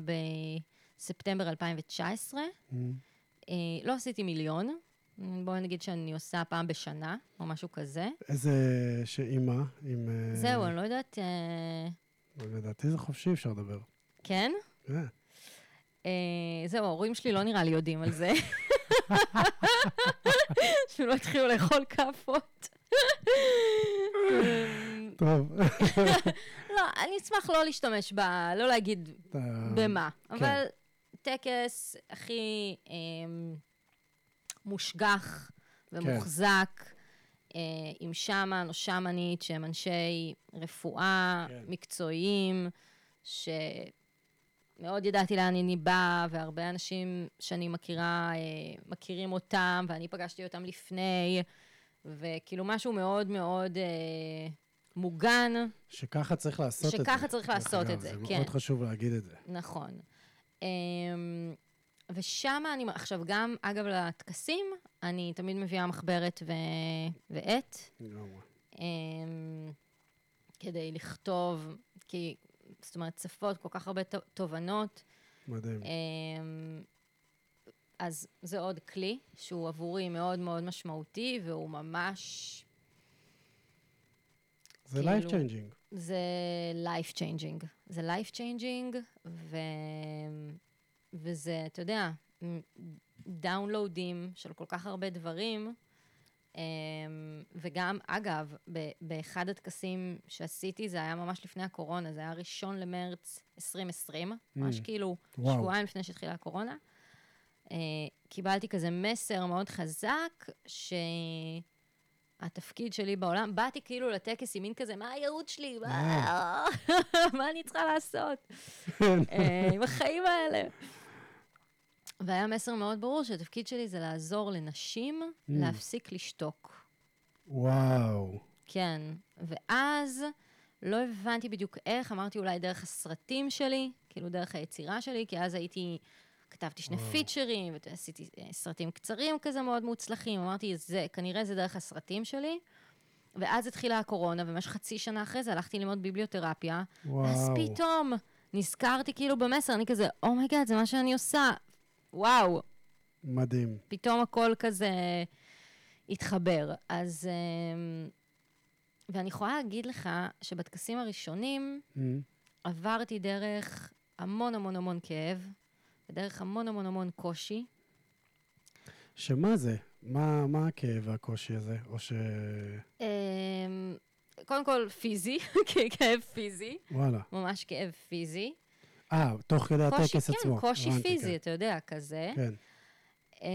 בספטמבר 2019. Mm. אה, לא עשיתי מיליון, בואי נגיד שאני עושה פעם בשנה, או משהו כזה. איזה שאימה, עם... זהו, אני לא יודעת... לדעתי זה חופשי, אפשר לדבר. כן? אה, זהו, ההורים שלי לא נראה לי יודעים על זה. שהם לא התחילו לאכול כאפות. טוב. לא, אני אשמח לא להשתמש ב... לא להגיד במה. כן. אבל טקס הכי אמ, מושגח ומוחזק, אה, עם שמן או שמנית, שהם אנשי רפואה, כן. מקצועיים, מאוד ידעתי לאן אני באה, והרבה אנשים שאני מכירה, אה, מכירים אותם, ואני פגשתי אותם לפני, וכאילו משהו מאוד מאוד אה, מוגן. שככה צריך לעשות את זה. שככה צריך לעשות את זה, זה כן. מאוד חשוב להגיד את זה. נכון. אמ, ושם אני, עכשיו גם, אגב, לטקסים, אני תמיד מביאה מחברת ו... ועט, לגמרי. אמ, כדי לכתוב, כי, זאת אומרת, צפות כל כך הרבה תובנות. מדהים. אמ, אז זה עוד כלי שהוא עבורי מאוד מאוד משמעותי, והוא ממש, זה כאילו- life changing. זה life changing. זה life changing, ו... וזה, אתה יודע, דאונלואודים של כל כך הרבה דברים. אמ, וגם, אגב, באחד הטקסים שעשיתי, זה היה ממש לפני הקורונה, זה היה ראשון למרץ 2020, ממש Mm. כאילו וואו. שבועיים לפני שהתחילה הקורונה. אה, קיבלתי כזה מסר מאוד חזק, שהתפקיד שלי בעולם, באתי כאילו לטקס עם מין כזה, מה הייעוד שלי? מה, אני צריכה לעשות? אה, עם החיים האלה. והיה מסר מאוד ברור שהתפקיד שלי זה לעזור לנשים Mm. להפסיק לשתוק. וואו. כן. ואז לא הבנתי בדיוק איך, אמרתי אולי דרך הסרטים שלי, כאילו דרך היצירה שלי, כי אז הייתי, כתבתי שני וואו. פיצ'רים, ועשיתי אה, סרטים קצרים כזה מאוד מוצלחים, אמרתי, זה, כנראה זה דרך הסרטים שלי. ואז התחילה הקורונה, ובמשך חצי שנה אחרי זה הלכתי ללמוד ביבליותרפיה, וואו. אז פתאום נזכרתי כאילו במסר, אני כזה, oh my god, זה מה שאני עושה. וואו, מדהים. פתאום הכל כזה התחבר. אז... אמ, ואני יכולה להגיד לך שבטקסטים הראשונים Mm. עברתי דרך המון המון המון כאב, ודרך המון המון המון קושי. שמה זה? מה, מה הכאב והקושי הזה? או ש... אמ, קודם כל פיזי, כאב פיזי, וואלה. ממש כאב פיזי. אה, תוך כדי הטקס כן, עצמו. קושי הבנתי, פיזי, כן. אתה יודע, כזה. כן. אה,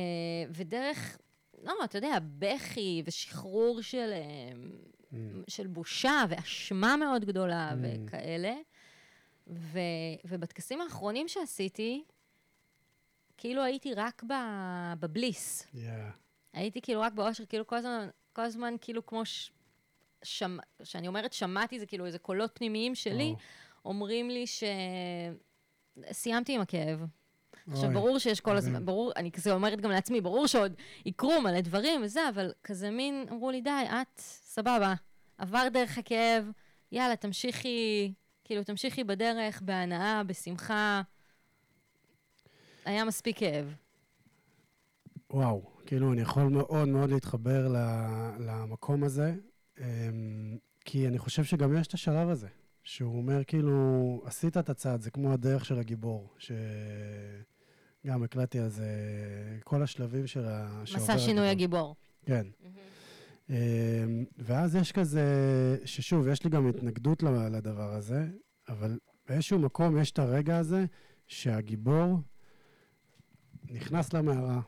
ודרך, לא, אתה יודע, בכי ושחרור של, אה, Mm. של בושה ואשמה מאוד גדולה Mm. וכאלה. ו, ובטקסים האחרונים שעשיתי, כאילו הייתי רק ב, בבליס. Yeah. הייתי כאילו רק באושר, כאילו כל הזמן, כל הזמן כאילו כמו ש... שמ... שאני אומרת שמעתי, זה כאילו איזה קולות פנימיים שלי, או, אומרים לי ש... סיימתי עם הכאב. עכשיו, ברור שיש כל. הזמן, ברור, אני כזה אומרת גם לעצמי, ברור שעוד יקרו מלא דברים וזה, אבל כזה מין, אמרו לי, די, את, סבבה, עבר דרך הכאב, יאללה, תמשיכי, כאילו, תמשיכי בדרך, בהנאה, בשמחה. היה מספיק כאב. וואו, כאילו, אני יכול מאוד מאוד להתחבר למקום הזה, אמ, כי אני חושב שגם יש את השלב הזה, שהוא אומר, כאילו, עשית את הצעד, זה כמו הדרך של הגיבור, שגם הקלטתי על זה, כל השלבים של ה... מסע שינוי הגיבור. כן. אמ, ואז יש כזה, ששוב, יש לי גם התנגדות לדבר הזה, אבל באיזשהו מקום יש את הרגע הזה שהגיבור נכנס למערה,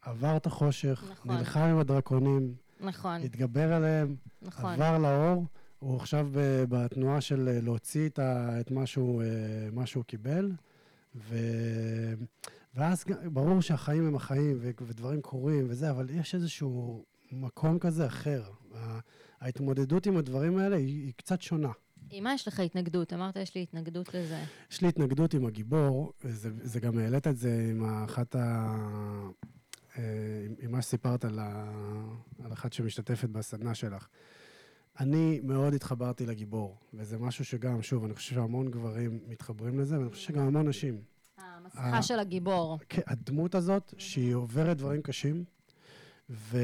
עבר את החושך, נכון. נלחם עם הדרקונים, נכון, התגבר עליהם, נכון. עבר לאור, הוא עכשיו ב- בתנועה של אה, להוציא את, ה, את מה, שהוא, אה, מה שהוא קיבל, ו... ואז ברור שהחיים הם החיים ו- ודברים קורים וזה, אבל יש איזשהו מקום כזה אחר. ההתמודדות עם הדברים האלה היא, היא קצת שונה. עם מה יש לך התנגדות? אמרת, יש לי התנגדות לזה. יש לי התנגדות עם הגיבור, וזה, זה גם העלית את זה עם אחת ה... אה, עם מה שסיפרת על, ה... על אחת שמשתתפת בסדנה שלך. אני מאוד התחברתי לגיבור, וזה משהו שגם, שוב, אני חושב שהמון גברים מתחברים לזה, ואני חושב שגם המון נשים. המסכה של הגיבור. כן, הדמות הזאת, שהיא עוברת דברים קשים, ו...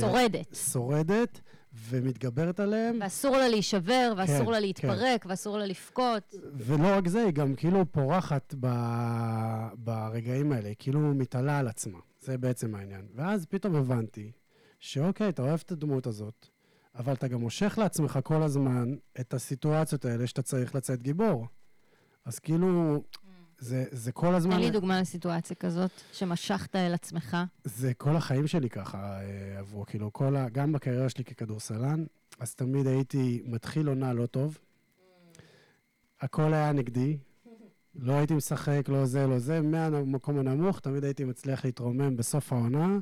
שורדת. שורדת, ומתגברת עליהם, ואסור לה להישבר, ואסור כן, לה להתפרק, ואסור לה לבכות. ולא רק זה, היא גם כאילו פורחת ב... ברגעים האלה, היא כאילו מתעלה על עצמה. זה בעצם העניין. ואז פתאום הבנתי שאוקיי, אתה אוהב את הדמות הזאת, אבל אתה גם מושך לעצמך כל הזמן את הסיטואציות האלה שאתה צריך לצאת גיבור. אז כאילו, זה, זה כל הזמן... תן לי דוגמה לסיטואציה כזאת, שמשכת אל עצמך. זה כל החיים שלי ככה אה, עברו, כאילו, כל ה... גם בקריירה שלי ככדורסלן, אז תמיד הייתי מתחיל עונה לא טוב. הכל היה נגדי, לא הייתי משחק, לא זה, לא זה, מהמקום הנמוך, תמיד הייתי מצליח להתרומם בסוף העונה,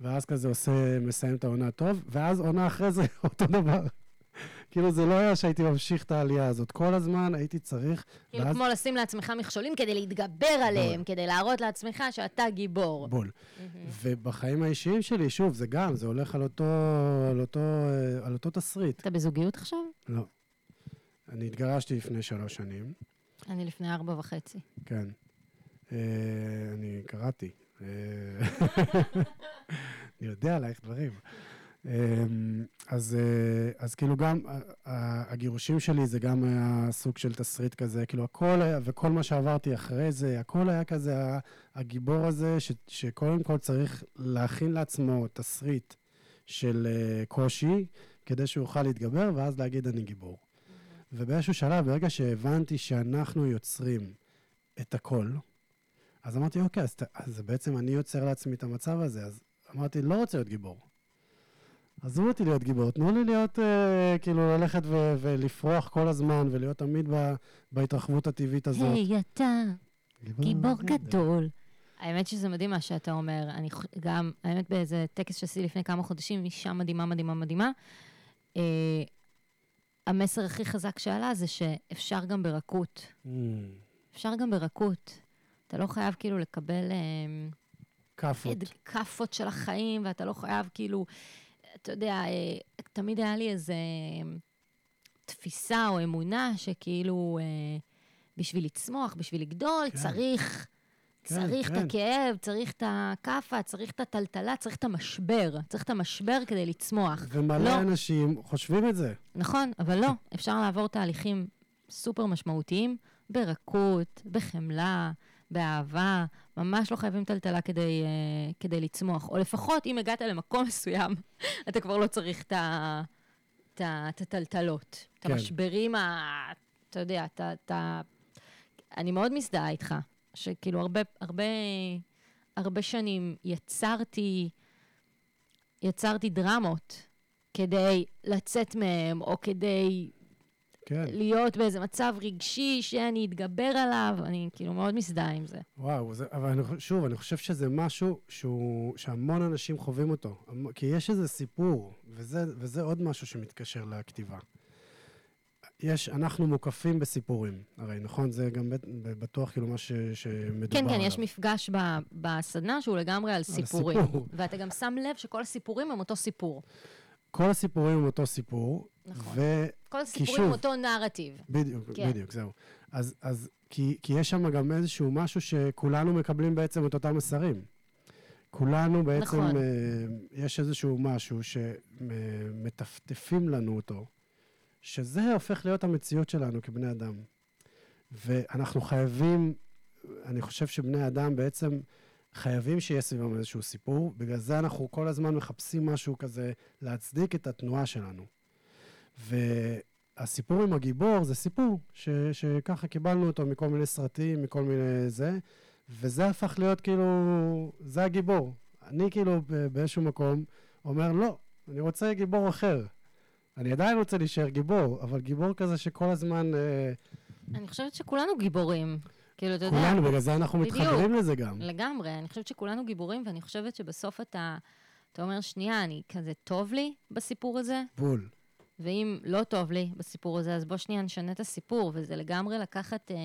ואז כזה עושה, מסיים את העונה טוב, ואז עונה אחרי זה אותו דבר. כאילו זה לא היה שהייתי ממשיך את העלייה הזאת. כל הזמן הייתי צריך... כאילו ואז... כמו לשים לעצמך מכשולים כדי להתגבר עליהם, בול. כדי להראות לעצמך שאתה גיבור. בול. ובחיים האישיים שלי, שוב, זה גם, זה הולך על אותו, על אותו, על אותו תסריט. אתה בזוגיות עכשיו? לא. אני התגרשתי לפני שלוש שנים. אני לפני ארבע וחצי. כן. אה, אני קראתי. אה, אני יודע עלייך דברים. אמ, אז, אה, אז כאילו גם הגירושים שלי זה גם היה סוג של תסריט כזה, כאילו הכל היה, וכל מה שעברתי אחרי זה, הכל היה כזה הגיבור הזה, ש, שקודם כל צריך להכין לעצמו תסריט של אה, קושי, כדי שהוא יוכל להתגבר, ואז להגיד אני גיבור. ובאיזשהו שלב, ברגע שהבנתי שאנחנו יוצרים את הכל, אז אמרתי, אוקיי, אז, אז בעצם אני יוצר לעצמי את המצב הזה, אז אמרתי, לא רוצה להיות גיבור. עזבו אותי להיות גיבור, תנו לי להיות, אה, כאילו, ללכת ו- ולפרוח כל הזמן, ולהיות תמיד ב- בהתרחבות הטבעית הזאת. היי, hey, אתה גיבור, גיבור גדול. האמת שזה מדהים מה שאתה אומר. אני גם, האמת באיזה טקס שעשיתי לפני כמה חודשים, אישה מדהימה, מדהימה, מדהימה. אה, המסר הכי חזק שעלה זה שאפשר גם ברכות. Mm. אפשר גם ברכות. אתה לא חייב כאילו לקבל... אה, כאפות. כאפות של החיים, ואתה לא חייב כאילו אתה יודע, אה, תמיד היה לי איזה אה, תפיסה או אמונה שכאילו אה, בשביל לצמוח, בשביל לגדול, כן. צריך... כן, צריך כן. את הכאב, צריך את הכאפה, צריך את הטלטלה, צריך את המשבר. צריך את המשבר כדי לצמוח. ומלא לא. אנשים חושבים את זה. נכון, אבל לא. אפשר לעבור תהליכים סופר משמעותיים ברכות, בחמלה, באהבה, ממש לא חייבים טלטלה כדי, uh, כדי לצמוח. או לפחות, אם הגעת למקום מסוים, אתה כבר לא צריך את הטלטלות. כן. את המשברים, ה, אתה יודע, אתה... אני מאוד מזדהה איתך, שכאילו הרבה, הרבה, הרבה שנים יצרתי, יצרתי דרמות כדי לצאת מהם, או כדי כן. להיות באיזה מצב רגשי שאני אתגבר עליו, אני כאילו מאוד מזדהה עם זה. וואו, זה, אבל אני, שוב, אני חושב שזה משהו שהוא, שהמון אנשים חווים אותו. כי יש איזה סיפור, וזה, וזה עוד משהו שמתקשר לכתיבה. יש, אנחנו מוקפים בסיפורים, הרי, נכון? זה גם בטוח כאילו מה ש, שמדובר כן, כן, עליו. יש מפגש ב, בסדנה שהוא לגמרי על סיפורים. על סיפור. ואתה גם שם לב שכל הסיפורים הם אותו סיפור. כל הסיפורים הם אותו סיפור. נכון. כל הסיפורים הם אותו נרטיב. בדיוק, כן. בדיוק, זהו. אז, אז כי, כי יש שם גם איזשהו משהו שכולנו מקבלים בעצם את אותם מסרים. כולנו בעצם, נכון. uh, יש איזשהו משהו שמטפטפים לנו אותו, שזה הופך להיות המציאות שלנו כבני אדם. ואנחנו חייבים, אני חושב שבני אדם בעצם חייבים שיהיה סביבם איזשהו סיפור, בגלל זה אנחנו כל הזמן מחפשים משהו כזה להצדיק את התנועה שלנו. והסיפור עם הגיבור זה סיפור ש, שככה קיבלנו אותו מכל מיני סרטים, מכל מיני זה, וזה הפך להיות כאילו, זה הגיבור. אני כאילו באיזשהו מקום אומר, לא, אני רוצה גיבור אחר. אני עדיין רוצה להישאר גיבור, אבל גיבור כזה שכל הזמן... אה... אני חושבת שכולנו גיבורים. כאילו, אתה יודע... כולנו, בגלל זה אנחנו בדיוק, מתחברים לזה גם. לגמרי. אני חושבת שכולנו גיבורים, ואני חושבת שבסוף אתה, אתה אומר, שנייה, אני כזה טוב לי בסיפור הזה. בול. ואם לא טוב לי בסיפור הזה, אז בוא שנייה נשנה את הסיפור, וזה לגמרי לקחת אה,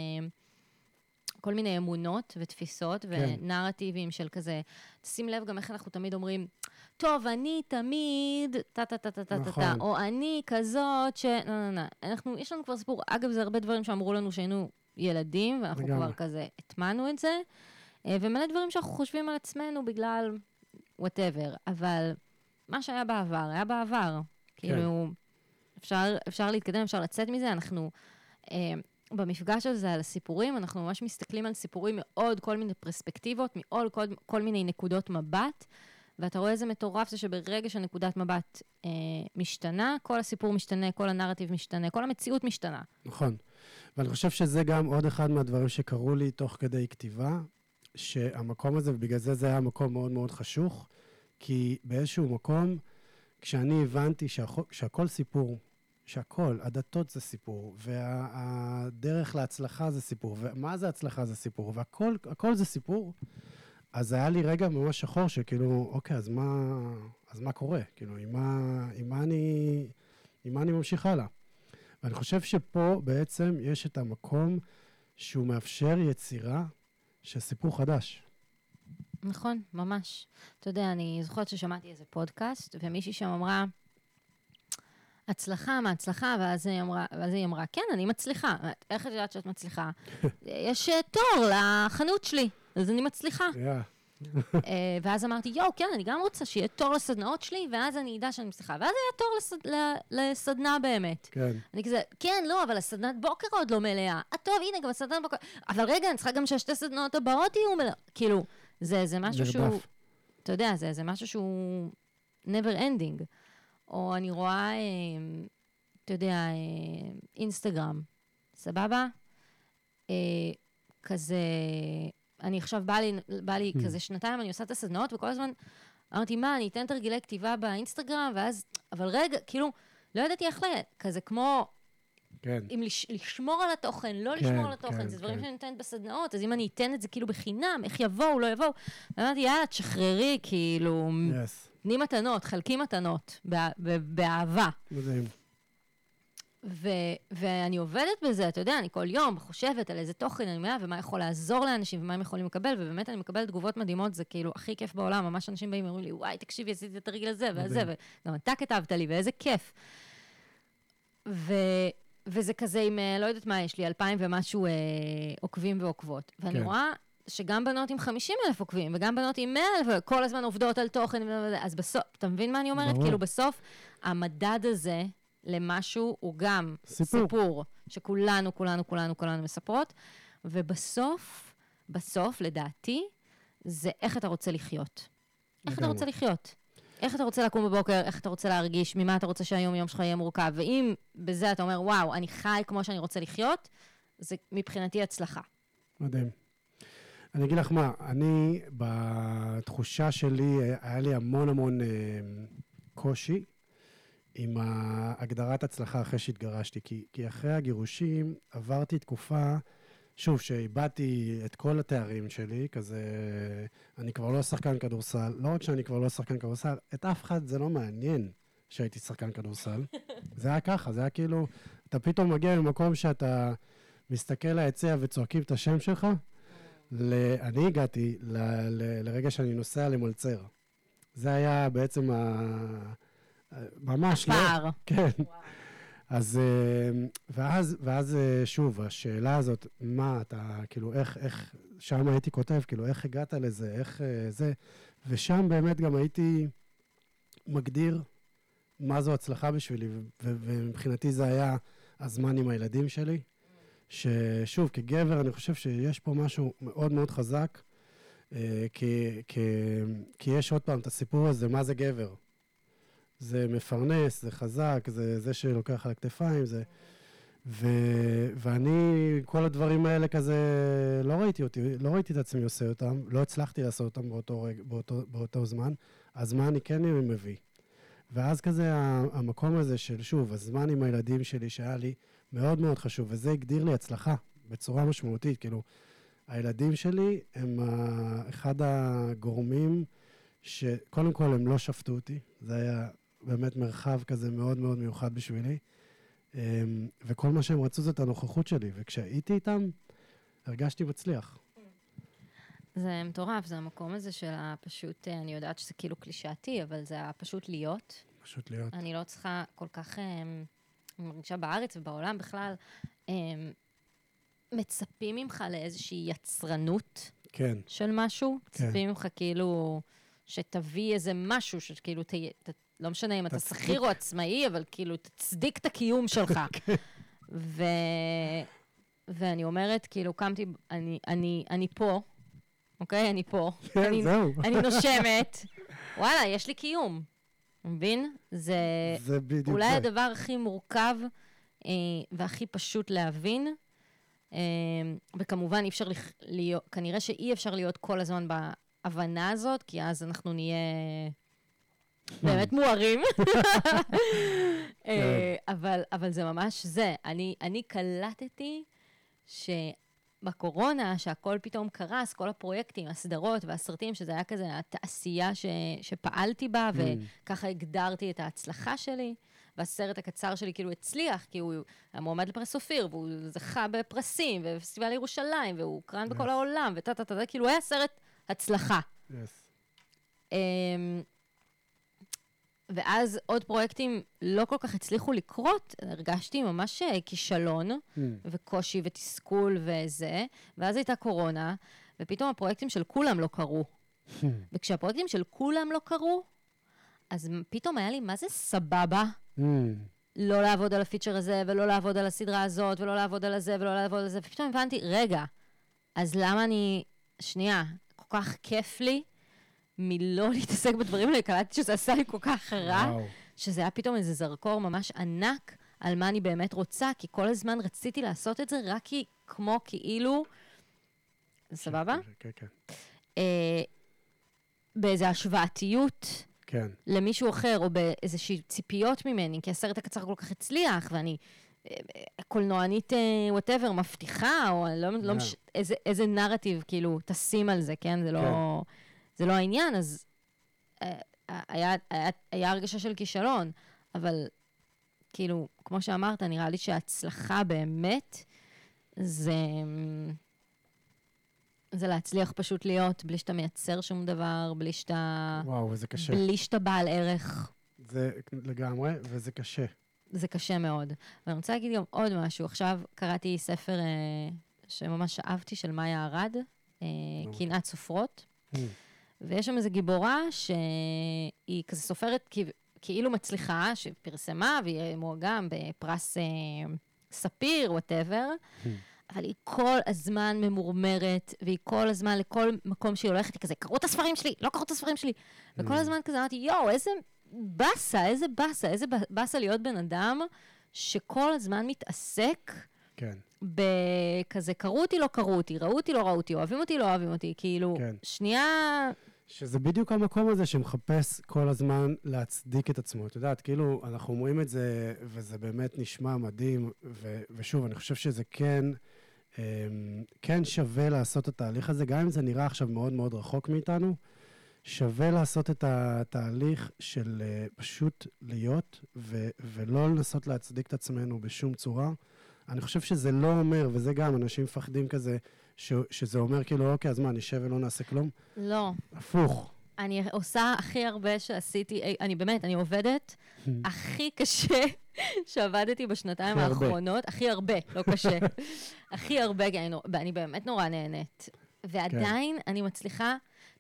כל מיני אמונות ותפיסות כן. ונרטיבים של כזה, שים לב גם איך אנחנו תמיד אומרים, טוב, אני תמיד, טה-טה-טה-טה-טה, נכון. או אני כזאת ש... לא, לא, לא. אנחנו, יש לנו כבר סיפור, אגב, זה הרבה דברים שאמרו לנו שהיינו ילדים, ואנחנו לגמרי. כבר כזה הטמענו את זה, אה, ומלא דברים שאנחנו חושבים על עצמנו בגלל whatever, אבל מה שהיה בעבר, היה בעבר. כן. כאילו, אפשר, אפשר להתקדם, אפשר לצאת מזה. אנחנו, אה, במפגש הזה על הסיפורים, אנחנו ממש מסתכלים על סיפורים מעוד כל מיני פרספקטיבות, מעוד כל, כל מיני נקודות מבט. ואתה רואה איזה מטורף זה שברגע שנקודת מבט אה, משתנה, כל הסיפור משתנה, כל הנרטיב משתנה, כל המציאות משתנה. נכון. ואני חושב שזה גם עוד אחד מהדברים שקרו לי תוך כדי כתיבה, שהמקום הזה, ובגלל זה זה היה מקום מאוד מאוד חשוך, כי באיזשהו מקום, כשאני הבנתי שהכל, שהכל סיפור, שהכל, הדתות זה סיפור, והדרך להצלחה זה סיפור, ומה זה הצלחה זה סיפור, והכל הכל זה סיפור, אז היה לי רגע ממש שחור שכאילו, אוקיי, אז מה, אז מה קורה? כאילו, עם מה, עם מה אני, עם מה אני ממשיך הלאה? ואני חושב שפה בעצם יש את המקום שהוא מאפשר יצירה של סיפור חדש. נכון, ממש. אתה יודע, אני זוכרת ששמעתי איזה פודקאסט, ומישהי שם אמרה, הצלחה מה הצלחה, ואז היא אמרה, ואז היא אמרה, כן, אני מצליחה. איך את יודעת שאת מצליחה? יש אה, תור לחנות שלי, אז אני מצליחה. Yeah. אה, ואז אמרתי, יואו, כן, אני גם רוצה שיהיה תור לסדנאות שלי, ואז אני אדע שאני מצליחה. ואז היה תור לסד... לסדנה באמת. כן. אני כזה, כן, לא, אבל הסדנת בוקר עוד לא מלאה. אה, טוב, הנה, גם הסדנת בוקר. אבל רגע, אני צריכה גם שהשתי סדנאות הבאות יהיו מלאה. כאילו, זה, זה משהו נרדף. שהוא... אתה יודע, זה, זה משהו שהוא never ending. או אני רואה, אה, אתה יודע, אה, אינסטגרם, סבבה? אה, כזה, אני עכשיו, בא לי, בא לי Mm. כזה שנתיים, אני עושה את הסדנאות, וכל הזמן אמרתי, מה, אני אתן תרגילי כתיבה באינסטגרם, ואז, אבל רגע, כאילו, לא ידעתי איך ל... כזה כמו, כן. אם לש, לשמור על התוכן, לא כן, לשמור על התוכן, כן, זה דברים כן. שאני נותנת בסדנאות, אז אם אני אתן את זה כאילו בחינם, איך יבואו, לא יבואו. אמרתי, יאללה, תשחררי, כאילו, יס. תני מתנות, חלקי מתנות, בא- באהבה. מדהים. ו- ואני עובדת בזה, אתה יודע, אני כל יום חושבת על איזה תוכן אני מביאה, ומה יכול לעזור לאנשים, ומה הם יכולים לקבל, ובאמת אני מקבלת תגובות מדהימות, זה כאילו הכי כיף בעולם, ממש אנשים באים ואומרים לי, וואי, תקשיבי, עשיתי את התרגיל הזה מדהים. וגם אתה כתבת לי, ואיזה כיף. ו- וזה כזה עם, אה, לא יודעת מה, יש לי אלפיים ומשהו אה, עוקבים ועוקבות. ואני כן. רואה שגם בנות עם 50 אלף עוקבים, וגם בנות עם 100 אלף, כל הזמן עובדות על תוכן, אז בסוף, אתה מבין מה אני אומרת? ברור. כאילו, בסוף, המדד הזה למשהו הוא גם סיפור. סיפור שכולנו, כולנו, כולנו, כולנו מספרות, ובסוף, בסוף, לדעתי, זה איך אתה רוצה לחיות. איך אתה. רוצה לחיות? איך אתה רוצה לקום בבוקר, איך אתה רוצה להרגיש, ממה אתה רוצה שהיום-יום שלך יהיה מורכב, ואם בזה אתה אומר, וואו, אני חי כמו שאני רוצה לחיות, זה מבחינתי הצלחה. מדהים. אני אגיד לך מה, אני, בתחושה שלי, היה לי המון המון אה, קושי עם הגדרת הצלחה אחרי שהתגרשתי, כי, כי אחרי הגירושים עברתי תקופה, שוב, שאיבדתי את כל התארים שלי, כזה, אני כבר לא שחקן כדורסל, לא רק שאני כבר לא שחקן כדורסל, את אף אחד זה לא מעניין שהייתי שחקן כדורסל. זה היה ככה, זה היה כאילו, אתה פתאום מגיע למקום שאתה מסתכל ליציע וצועקים את השם שלך, ל... אני הגעתי ל... ל... לרגע שאני נוסע למלצר. זה היה בעצם ה... ממש לא... פער. כן. אז, אה, ואז, ואז אה, שוב, השאלה הזאת, מה אתה, כאילו, איך, איך, שם הייתי כותב, כאילו, איך הגעת לזה, איך אה, זה, ושם באמת גם הייתי מגדיר מה זו הצלחה בשבילי, ומבחינתי זה היה הזמן עם הילדים שלי, ששוב, כגבר, אני חושב שיש פה משהו מאוד מאוד חזק, אה, כי, כי, כי יש עוד פעם את הסיפור הזה, מה זה גבר. זה מפרנס, זה חזק, זה זה שלוקח על הכתפיים, זה... ו, ואני, כל הדברים האלה כזה, לא ראיתי אותי, לא ראיתי את עצמי עושה אותם, לא הצלחתי לעשות אותם באותו, רגע, באותו, באותו זמן, אז מה אני כן מביא? ואז כזה המקום הזה של, שוב, הזמן עם הילדים שלי שהיה לי מאוד מאוד חשוב, וזה הגדיר לי הצלחה בצורה משמעותית, כאילו, הילדים שלי הם אחד הגורמים שקודם כל הם לא שפטו אותי, זה היה באמת מרחב כזה מאוד מאוד מיוחד בשבילי, אמ, וכל מה שהם רצו זה את הנוכחות שלי, וכשהייתי איתם, הרגשתי מצליח. זה מטורף, זה המקום הזה של הפשוט, אה, אני יודעת שזה כאילו קלישאתי, אבל זה הפשוט להיות. פשוט להיות. אני לא צריכה כל כך, אמ, אני מרגישה בארץ ובעולם בכלל, אמ, מצפים ממך לאיזושהי יצרנות כן, של משהו, כן. מצפים ממך כאילו שתביא איזה משהו שכאילו, ת, ת, לא משנה אם אתה. שכיר או עצמאי, אבל כאילו תצדיק את הקיום שלך. ו... ואני אומרת, כאילו, קמתי, אני, אני, אני פה, אוקיי? אני פה. כן, אני, זהו. אני נושמת, וואלה, יש לי קיום. מבין? זה זה בדיוק אולי זה. הדבר הכי מורכב אה, והכי פשוט להבין, אה, וכמובן אי אפשר לח- להיות, כנראה שאי אפשר להיות כל הזמן בהבנה הזאת, כי אז אנחנו נהיה באמת מוארים. אה, אבל, אבל זה ממש זה. אני, אני קלטתי שבקורונה, שהכל פתאום קרס, כל הפרויקטים, הסדרות והסרטים, שזה היה כזה התעשייה ש, שפעלתי בה, וככה הגדרתי את ההצלחה שלי. והסרט הקצר שלי כאילו הצליח, כי הוא היה מועמד לפרס אופיר, והוא זכה בפרסים, ובפסטיבל ירושלים, והוא הוקרן yes. בכל העולם, וטה טה טה, כאילו היה סרט הצלחה. Yes. Um, ואז עוד פרויקטים לא כל כך הצליחו לקרות, הרגשתי ממש אה, כישלון, mm. וקושי ותסכול וזה, ואז הייתה קורונה, ופתאום הפרויקטים של כולם לא קרו. Hmm. וכשהפרויקטים של כולם לא קרו, אז פתאום היה לי, מה זה סבבה? Mm. לא לעבוד על הפיצ'ר הזה, ולא לעבוד על הסדרה הזאת, ולא לעבוד על הזה, ולא לעבוד על זה, ופתאום הבנתי, רגע, אז למה אני... שנייה, כל כך כיף לי מלא להתעסק בדברים האלה, קלטתי שזה עשה לי כל כך רע, וואו. שזה היה פתאום איזה זרקור ממש ענק על מה אני באמת רוצה, כי כל הזמן רציתי לעשות את זה רק כי, כמו כאילו... סבבה? כן, כן. אה, באיזו השוואתיות. כן. למישהו אחר, או באיזושהי ציפיות ממני, כי הסרט הקצר כל כך הצליח, ואני אה, קולנוענית וואטאבר, אה, מבטיחה, או לא, yeah. לא מש... איזה, איזה נרטיב, כאילו, תשים על זה, כן? זה לא, כן. זה לא העניין, אז אה, היה, היה, היה הרגשה של כישלון, אבל כאילו, כמו שאמרת, נראה לי שההצלחה באמת זה... זה להצליח פשוט להיות בלי שאתה מייצר שום דבר, בלי שאתה... וואו, וזה קשה. בלי שאתה בעל ערך. זה לגמרי, וזה קשה. זה קשה מאוד. ואני רוצה להגיד גם עוד משהו. עכשיו קראתי ספר אה, שממש אהבתי, של מאיה ארד, אה. קנאת סופרות. Mm. ויש שם איזו גיבורה שהיא כזה סופרת כאילו מצליחה, שפרסמה, והיא מועמדת בפרס אה, ספיר, whatever. אבל היא כל הזמן ממורמרת, והיא כל הזמן, לכל מקום שהיא הולכת, היא כזה, קראו את הספרים שלי, לא קראו את הספרים שלי. וכל mm. הזמן כזה אמרתי, יואו, איזה באסה, איזה באסה, איזה באסה להיות בן אדם שכל הזמן מתעסק כן. בכזה, קראו אותי, לא קראו אותי, ראו אותי, לא ראו אותי, אוהבים אותי, לא אוהבים אותי, כאילו, כן. שנייה... שזה בדיוק המקום הזה שמחפש כל הזמן להצדיק את עצמו. את יודעת, כאילו, אנחנו אומרים את זה, וזה באמת נשמע מדהים, ו- ושוב, אני חושב שזה כן, אמ, כן שווה לעשות את התהליך הזה, גם אם זה נראה עכשיו מאוד מאוד רחוק מאיתנו, שווה לעשות את התהליך של uh, פשוט להיות, ו- ולא לנסות להצדיק את עצמנו בשום צורה. אני חושב שזה לא אומר, וזה גם, אנשים מפחדים כזה, ש, שזה אומר כאילו, אוקיי, אז מה, נשב ולא נעשה כלום? לא. הפוך. אני עושה הכי הרבה שעשיתי, אני באמת, אני עובדת הכי קשה שעבדתי בשנתיים הכי האחרונות. הרבה. הכי הרבה, לא קשה. הכי הרבה, כי אני, אני באמת נורא נהנית. ועדיין כן. אני מצליחה,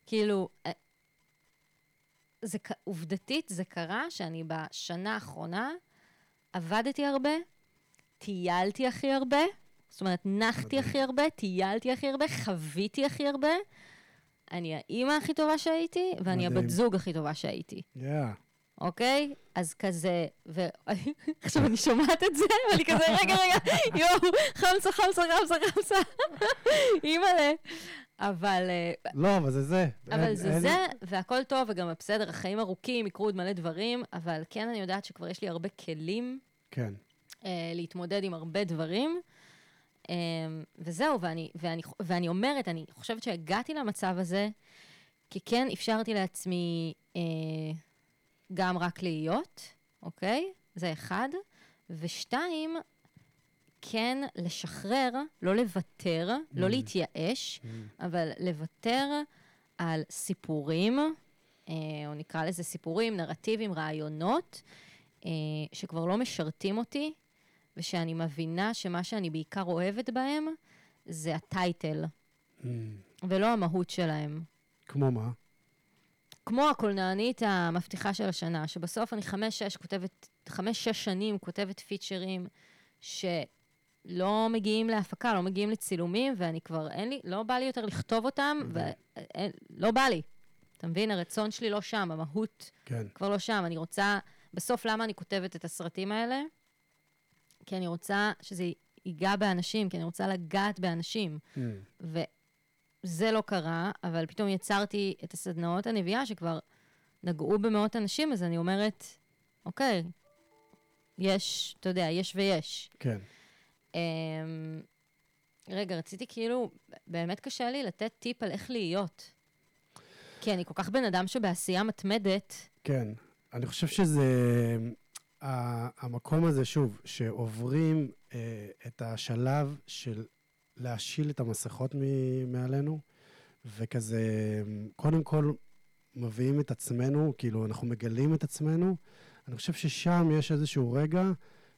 כאילו, אה, זה עובדתית, זה קרה שאני בשנה האחרונה עבדתי הרבה, טיילתי הכי הרבה, זאת אומרת, נחתי הכי הרבה, טיילתי הכי הרבה, חוויתי הכי הרבה. אני האימא הכי טובה שהייתי, ואני הבת זוג הכי טובה שהייתי. יאה. אוקיי? אז כזה, ועכשיו אני שומעת את זה, ואני כזה, רגע, רגע, יואו, חמסה, חמסה, חמסה, חמסה, אימא'לה. אבל... אה, לא, אבל זה זה. אבל זה זה, והכל טוב, וגם בסדר, החיים ארוכים, יקרו עוד מלא דברים, אבל כן, אני יודעת שכבר יש לי הרבה כלים. כן. אה, להתמודד עם הרבה דברים. אה, וזהו, ואני, ואני, ואני אומרת, אני חושבת שהגעתי למצב הזה, כי כן אפשרתי לעצמי אה, גם רק להיות, אוקיי? זה אחד. ושתיים, כן לשחרר, לא לוותר, לא mm. לא להתייאש, mm. אבל לוותר על סיפורים, אה, או נקרא לזה סיפורים, נרטיבים, רעיונות, אה, שכבר לא משרתים אותי, ושאני מבינה שמה שאני בעיקר אוהבת בהם זה הטייטל, mm. ולא המהות שלהם. כמו מה? כמו הקולנוענית המבטיחה של השנה, שבסוף אני חמש-שש כותבת, חמש-שש שנים כותבת פיצ'רים שלא מגיעים להפקה, לא מגיעים לצילומים, ואני כבר, אין לי, לא בא לי יותר לכתוב אותם, ולא בא לי. אתה מבין? הרצון שלי לא שם, המהות כן. כבר לא שם. אני רוצה, בסוף למה אני כותבת את הסרטים האלה? כי אני רוצה שזה ייגע באנשים, כי אני רוצה לגעת באנשים. Mm. וזה לא קרה, אבל פתאום יצרתי את הסדנאות הנביאה, שכבר נגעו במאות אנשים, אז אני אומרת, אוקיי, יש, אתה יודע, יש ויש. כן. אמ, רגע, רציתי כאילו, באמת קשה לי לתת טיפ על איך להיות. כי אני כל כך בן אדם שבעשייה מתמדת. כן. אני חושב שזה... המקום הזה, שוב, שעוברים אה, את השלב של להשיל את המסכות מעלינו, וכזה, קודם כל מביאים את עצמנו, כאילו, אנחנו מגלים את עצמנו, אני חושב ששם יש איזשהו רגע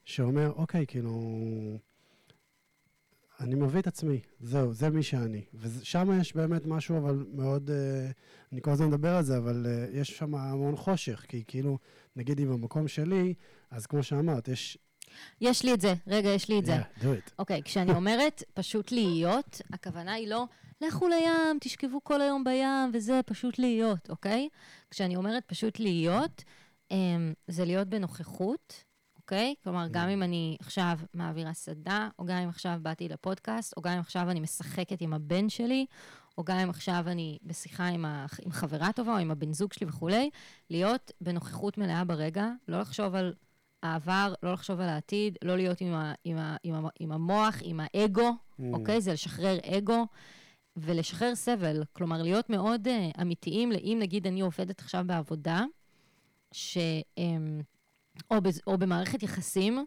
שאומר, אוקיי, כאילו, אני מביא את עצמי, זהו, זה מי שאני. ושם יש באמת משהו, אבל מאוד, אה, אני כל הזמן מדבר על זה, אבל אה, יש שם המון חושך, כי כאילו, נגיד אם במקום שלי, אז כמו שאמרת, יש... יש לי את זה, רגע, יש לי את זה. Yeah, do it. אוקיי, okay, כשאני אומרת פשוט להיות, הכוונה היא לא, לכו לים, תשכבו כל היום בים, וזה פשוט להיות, אוקיי? Okay? כשאני אומרת פשוט להיות, um, זה להיות בנוכחות, אוקיי? כלומר, גם אם אני עכשיו מעבירה סדה, או גם אם עכשיו באתי לפודקאסט, או גם אם עכשיו אני משחקת עם הבן שלי, או גם אם עכשיו אני בשיחה עם, ה... עם חברה טובה, או עם הבן זוג שלי וכולי, להיות בנוכחות מלאה ברגע, לא לחשוב על העבר, לא לחשוב על העתיד, לא להיות עם, ה... עם, ה... עם, ה... עם המוח, עם האגו, Mm. אוקיי? זה לשחרר אגו. ולשחרר סבל, כלומר, להיות מאוד uh, אמיתיים, אם נגיד אני עובדת עכשיו בעבודה, ש... Um, או, בז, או במערכת יחסים,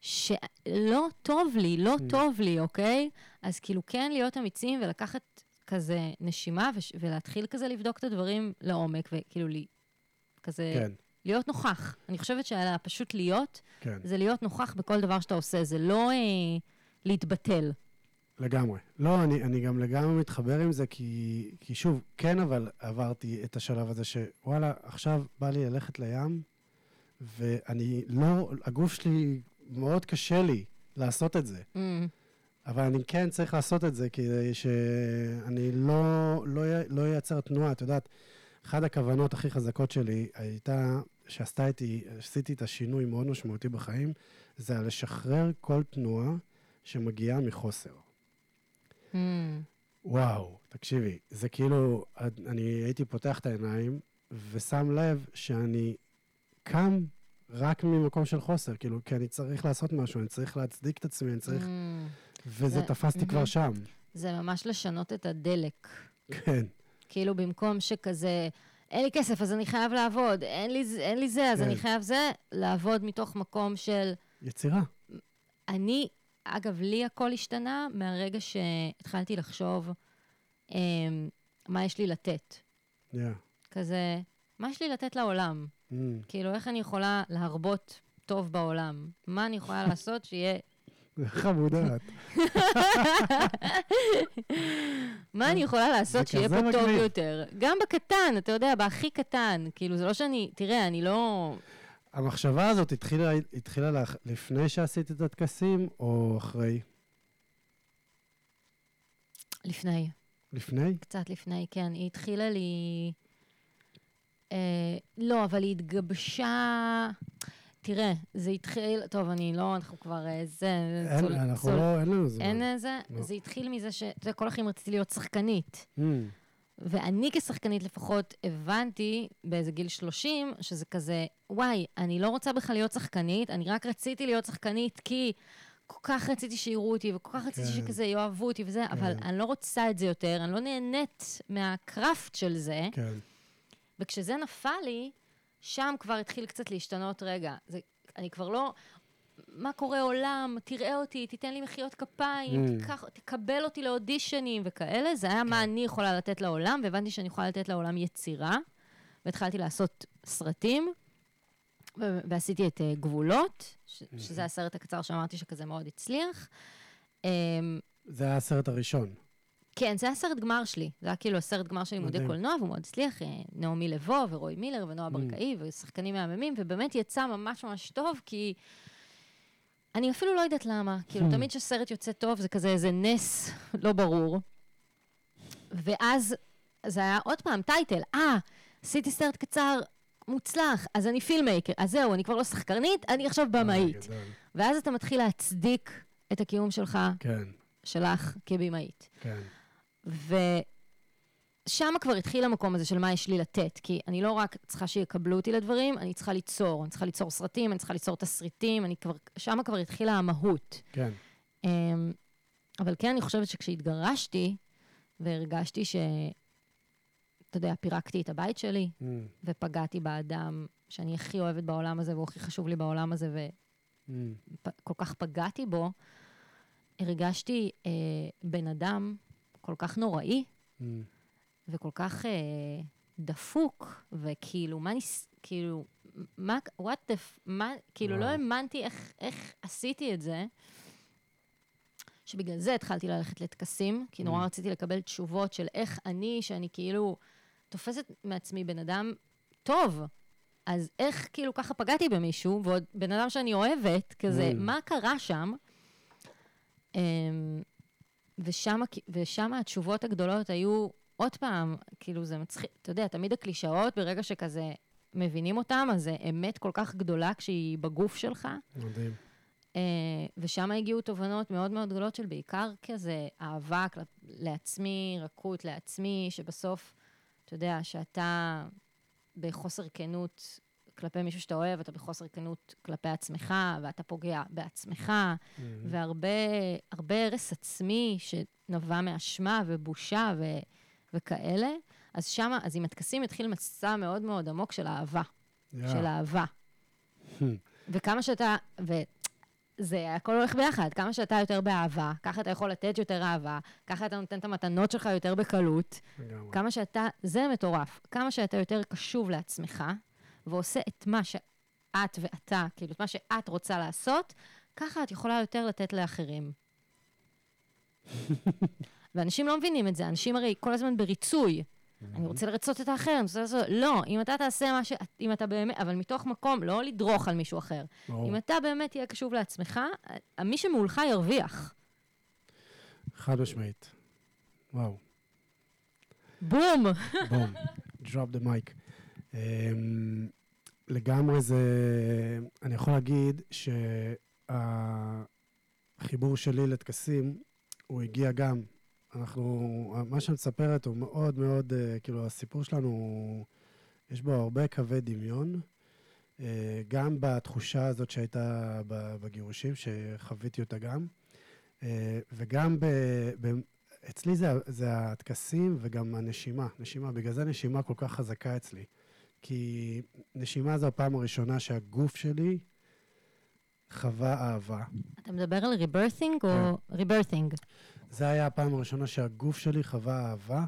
שלא טוב לי, לא Mm. טוב לי, אוקיי? אז כאילו כן להיות אמיצים ולקחת כזה נשימה וש, ולהתחיל כזה לבדוק את הדברים לעומק, וכאילו לי, כזה, כן, להיות נוכח. אני חושבת שפשוט להיות, כן, זה להיות נוכח בכל דבר שאתה עושה, זה לא אה, להתבטל. לגמרי. לא, אני, אני גם לגמרי מתחבר עם זה, כי, כי שוב, כן, אבל עברתי את השלב הזה שוואלה, עכשיו בא לי ללכת לים, ואני לא, הגוף שלי, מאוד קשה לי לעשות את זה. Mm, אבל אני כן צריך לעשות את זה כדי שאני לא, לא, לא ייצר תנועה. את יודעת, אחת הכוונות הכי חזקות שלי הייתה, שעשתה איתי, עשיתי את השינוי מאוד משמעותי בחיים, זה לשחרר כל תנועה שמגיעה מחוסר. mm, וואו, תקשיבי, זה כאילו, אני הייתי פותח את העיניים ושם לב שאני קם רק ממקום של חוסר, כאילו, כי אני צריך לעשות משהו, אני צריך להצדיק את עצמי, אני צריך... mm. וזה זה- תפסתי כבר מהמם. שם. זה ממש לשנות את הדלק. כן, כאילו, במקום שכזה, אין לי כסף, אז אני חייב לעבוד, אין לי, אין לי זה, אז כן. אני חייב זה, לעבוד מתוך מקום של... יצירה. אני, אגב, לי הכל השתנה מהרגע שהתחלתי לחשוב um, מה יש לי לתת. Yeah. כזה, מה יש לי לתת לעולם? Mm. כאילו, איך אני יכולה להרבות טוב בעולם? מה אני יכולה לעשות שיהיה... חמודה את. מה אני יכולה לעשות שיהיה פה טוב. יותר? גם בקטן, אתה יודע, בהכי קטן. כאילו, זה לא שאני... תראה, אני לא... המחשבה הזאת התחילה, התחילה לך לפני שעשית את הטקסים, או אחרי? לפני. לפני? קצת לפני, כן. היא התחילה לי... אה, לא, אבל היא התגבשה... תראה, זה התחיל... טוב, אני לא... אנחנו כבר... אה, זה... אין, צול- אנחנו צול- לא, אין לנו זמן. אין איזה... לא. זה התחיל מזה ש... אתה יודע, כל החיים רציתי להיות שחקנית. Mm. ואני כשחקנית לפחות הבנתי באיזה גיל 30, שזה כזה, וואי, אני לא רוצה בכלל להיות שחקנית, אני רק רציתי להיות שחקנית כי כל כך רציתי שיראו אותי, וכל כך רציתי כן. שכזה יאהבו אותי וזה, אבל אני לא רוצה את זה יותר, אני לא נהנית מהקראפט של זה. כן. וכשזה נפל לי, שם כבר התחיל קצת להשתנות, רגע, זה, אני כבר לא... מה קורה עולם, תראה אותי, תיתן לי מחיאות כפיים, Mm. תיקח, תקבל אותי לאודישנים וכאלה, זה היה מה אני יכולה לתת לעולם, והבנתי שאני יכולה לתת לעולם יצירה, והתחלתי לעשות סרטים, ועשיתי את uh, גבולות, ש- שזה הסרט הקצר שאמרתי שכזה מאוד הצליח. Um, זה היה הסרט הראשון. כן, זה היה סרט גמר שלי. זה היה כאילו הסרט גמר של לימודי. קולנוע, והוא מאוד הצליח. אה, נעמי לבו ורועי מילר ונועה Mm. ברקאי ושחקנים מהממים, ובאמת יצא ממש ממש טוב, כי אני אפילו לא יודעת למה. כאילו, Hmm. תמיד כשסרט יוצא טוב זה כזה איזה נס לא ברור. ואז זה היה עוד פעם טייטל, אה, עשיתי סרט קצר מוצלח, אז אני פילמייקר, אז זהו, אני כבר לא שחקנית, אני עכשיו במאית. אה. ואז אתה מתחיל להצדיק את הקיום שלך, כן, שלך, כבמאית. כן. ו... שם כבר התחיל המקום הזה של מה יש לי לתת, כי אני לא רק צריכה שיקבלו אותי לדברים, אני צריכה ליצור. אני צריכה ליצור סרטים, אני צריכה ליצור תסריטים, אני כבר, שם כבר התחילה המהות. כן. אמ, אבל כן, אני חושבת שכשהתגרשתי, והרגשתי ש... אתה יודע, פירקתי את הבית שלי, Mm, ופגעתי באדם שאני הכי אוהבת בעולם הזה, והוא הכי חשוב לי בעולם הזה, mm, וכל כך פגעתי בו, הרגשתי אה, בן אדם כל כך נוראי, mm. וכל כך אה, דפוק, וכאילו, מה ניס... כאילו, מה, what the, f- מה, כאילו, לא וואו. האמנתי איך, איך עשיתי את זה, שבגלל זה התחלתי ללכת לטקסים, כי נורא Mm. רציתי לקבל תשובות של איך אני, שאני כאילו תופסת מעצמי בן אדם טוב, אז איך כאילו ככה פגעתי במישהו, ועוד בן אדם שאני אוהבת, כזה, Mm. מה קרה שם? אמ, ושם, התשובות הגדולות היו, עוד פעם, כאילו זה מצחיק, אתה יודע, תמיד הקלישאות, ברגע שכזה מבינים אותם, אז זה אמת כל כך גדולה כשהיא בגוף שלך. מדהים. אה, ושם הגיעו תובנות מאוד מאוד גדולות של בעיקר כזה אהבה לעצמי, רכות לעצמי, שבסוף, אתה יודע, שאתה בחוסר כנות כלפי מישהו שאתה אוהב, אתה בחוסר כנות כלפי עצמך, ואתה פוגע בעצמך, Mm, והרבה הרבה הרס עצמי שנבע מאשמה ובושה ו, וכאלה. אז שמה, אז עם הטקסים התחיל מסע מאוד מאוד עמוק של אהבה, יא. של אהבה. וכמה שאתה, וזה, הכל הולך ביחד, כמה שאתה יותר באהבה, ככה אתה יכול לתת יותר אהבה, ככה אתה נותן את המתנות שלך יותר בקלות. כמה שאתה, זה מטורף, כמה שאתה יותר קשוב לעצמך, ועושה את מה שאת ואתה, כאילו, את מה שאת רוצה לעשות, ככה את יכולה יותר לתת לאחרים. ואנשים לא מבינים את זה, אנשים הרי כל הזמן בריצוי. אני רוצה לרצות את האחר, אני רוצה לעשות... לא, אם אתה תעשה מה ש... אם אתה באמת... אבל מתוך מקום, לא לדרוך על מישהו אחר. ברור. אם אתה באמת תהיה קשוב לעצמך, מי שמולך ירוויח. חד משמעית. וואו. בום! בום. drop the mic. Um, לגמרי זה... אני יכול להגיד שהחיבור שלי לטקסים, הוא הגיע גם. אנחנו... מה שאת מספרת הוא מאוד מאוד... uh, כאילו, הסיפור שלנו, יש בו הרבה קווי דמיון. uh, גם בתחושה הזאת שהייתה בגירושים, שחוויתי אותה גם, uh, וגם ב... ב אצלי זה, זה הטקסים וגם הנשימה. נשימה, בגלל זה נשימה כל כך חזקה אצלי. כי נשימה זו הפעם הראשונה שהגוף שלי חווה אהבה. אתה מדבר על ריברת'ינג או ריברת'ינג? זה היה הפעם הראשונה שהגוף שלי חווה אהבה,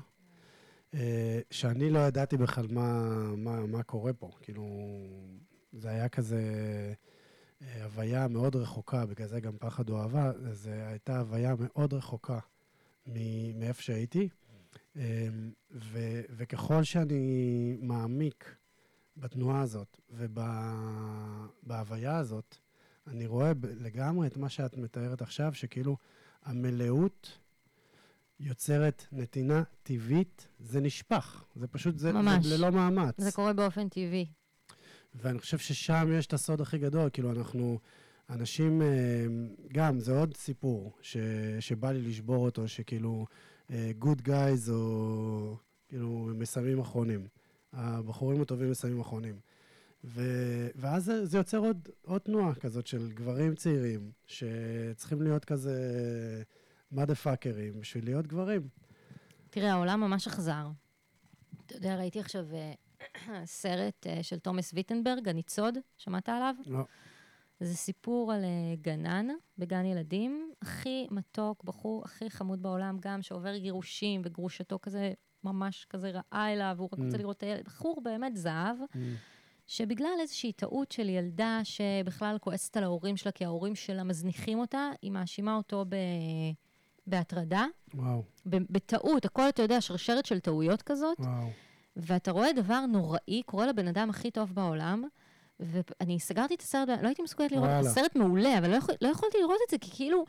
אה, שאני לא ידעתי בכלל מה, מה, מה קורה פה. כאילו, זה היה כזה אה, הוויה מאוד רחוקה, בגלל זה גם פחד או אהבה, זו הייתה הוויה מאוד רחוקה מאיפה שהייתי. אה, ו, וככל שאני מעמיק בתנועה הזאת ובהוויה הזאת, אני רואה לגמרי את מה שאת מתארת עכשיו, שכאילו המלאות יוצרת נתינה טבעית, זה נשפך. זה פשוט, זה, ממש. זה ללא מאמץ. זה קורה באופן טבעי. ואני חושב ששם יש את הסוד הכי גדול. כאילו, אנחנו, אנשים, אה, גם, זה עוד סיפור ש, שבא לי לשבור אותו, שכאילו, אה, good guys או כאילו מסיימים אחרונים. הבחורים הטובים מסיימים אחרונים. ו, ואז זה, זה יוצר עוד, עוד תנועה כזאת של גברים צעירים, שצריכים להיות כזה mother fuckers בשביל להיות גברים. תראה, העולם ממש אכזר. אתה יודע, ראיתי עכשיו אה, סרט אה, של תומאס ויטנברג, הניצוד, שמעת עליו? לא. זה סיפור על אה, גנן בגן ילדים, הכי מתוק, בחור הכי חמוד בעולם גם, שעובר גירושים, וגרושתו כזה, ממש כזה רעה אליו, והוא רק רוצה Mm. לראות את הילד. בחור באמת זהב, Mm, שבגלל איזושהי טעות של ילדה שבכלל כועסת על ההורים שלה, כי ההורים שלה מזניחים אותה, היא מאשימה אותו ב... בהטרדה, וואו, בטעות, הכל, אתה יודע, שרשרת של טעויות כזאת, וואו. ואתה רואה דבר נוראי, קורה לבן אדם הכי טוב בעולם, ואני סגרתי את הסרט, לא הייתי מסוגלת לראות, וואלה. הסרט מעולה, אבל לא, יכול, לא יכולתי לראות את זה, כי כאילו...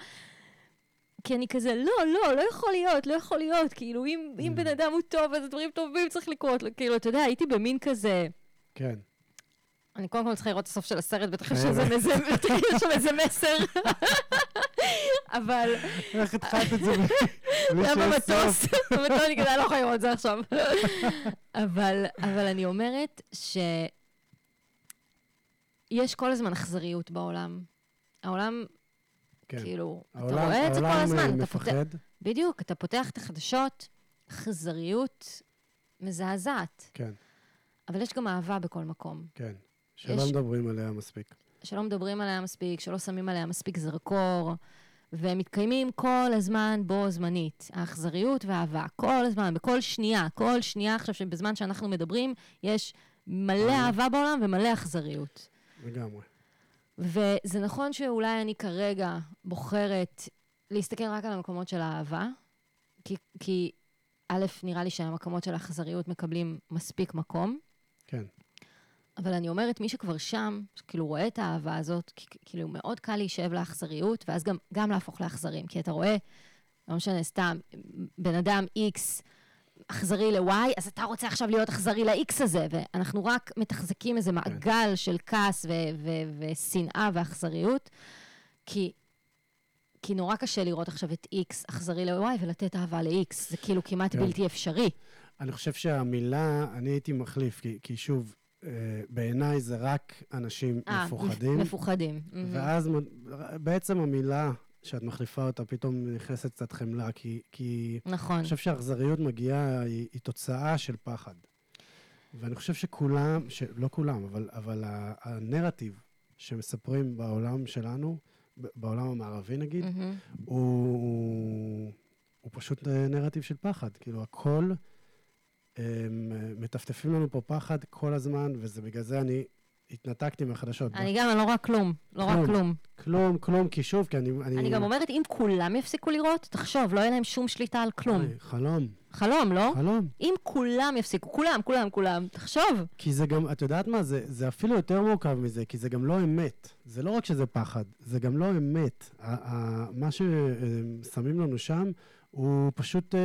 כי אני כזה, לא, לא, לא יכול להיות, לא יכול להיות, כאילו, אם, אם Mm. בן אדם הוא טוב, אז דברים טובים צריך לקרות לו, כאילו, אתה יודע, הייתי במין כזה... כן. אני קודם כל צריכה לראות את הסוף של הסרט, בטח יש חייבת. שם איזה- בטח יש שם איזה מסר. אבל... איך התחלת את זה בלי שיש במטוס, סוף? במטוס אני כדאי לא יכולה לראות את זה עכשיו. אבל, אבל אני אומרת ש... יש כל הזמן אכזריות בעולם. העולם, כן. כאילו, אתה העולם- רואה את זה כל העולם, הזמן. אה, אתה פותח, מפחד. בדיוק, אתה פותח את החדשות, אכזריות מזעזעת. כן, אבל יש גם אהבה בכל מקום. כן. שלא יש- מדברים עליה מספיק. שלא מדברים עליה מספיק, שלא שמים עליה מספיק זרקור, והם מתקיימים כל הזמן בו זמנית. האכזריות והאהבה, כל הזמן, בכל שנייה, כל שנייה עכשיו, שבזמן שאנחנו מדברים, יש מלא אה. אהבה בעולם ומלא אכזריות. לגמרי. וזה נכון שאולי אני כרגע בוחרת להסתכל רק על המקומות של האהבה, כי, כי א', נראה לי שהמקומות של האכזריות מקבלים מספיק מקום, כן. אבל אני אומרת, מי שכבר שם, כאילו רואה את האהבה הזאת, כאילו מאוד קל להישאב לאכזריות, ואז גם, גם להפוך לאכזרים. כי אתה רואה, לא משנה, סתם, בן אדם X אכזרי ל-Y, אז אתה רוצה עכשיו להיות אכזרי ל-X הזה, ואנחנו רק מתחזקים איזה מעגל של כעס ו- ו- ושנאה ואכזריות, כי... כי נורא קשה לראות עכשיו את X אכזרי ל-Y ולתת אהבה ל-X, זה כאילו כמעט כן. בלתי אפשרי. אני חושב שהמילה, אני הייתי מחליף, כי, כי שוב, אה, בעיניי זה רק אנשים אה, מפוחדים, מפוחדים. ואז בעצם המילה שאת מחליפה אותה, פתאום נכנסת קצת חמלה, כי, כי נכון. אני חושב שהאכזריות מגיעה, היא, היא תוצאה של פחד. ואני חושב שכולם, לא כולם, אבל, אבל הנרטיב שמספרים בעולם שלנו, בעולם המערבי נגיד, מהמם. הוא, הוא פשוט אה, נרטיב של פחד. כאילו, הכל, הם, אה, מטפטפים לנו פה פחד כל הזמן, וזה בגלל זה אני התנתקתי מהחדשות. אני גם, אני לא רואה כלום. לא רואה כלום. כלום. כלום, כי שוב, כי אני... אני, גם אומרת, אם כולם יפסיקו לראות, תחשוב, לא יהיה להם שום שליטה על כלום. חלום, חלום, לא? חלום. אם כולם יפסיקו, כולם, כולם, כולם, תחשוב. כי זה גם, את יודעת מה, זה, זה אפילו יותר מורכב מזה, כי זה גם לא אמת. זה לא רק שזה פחד, זה גם לא אמת. מה ששמים לנו שם הוא פשוט אה,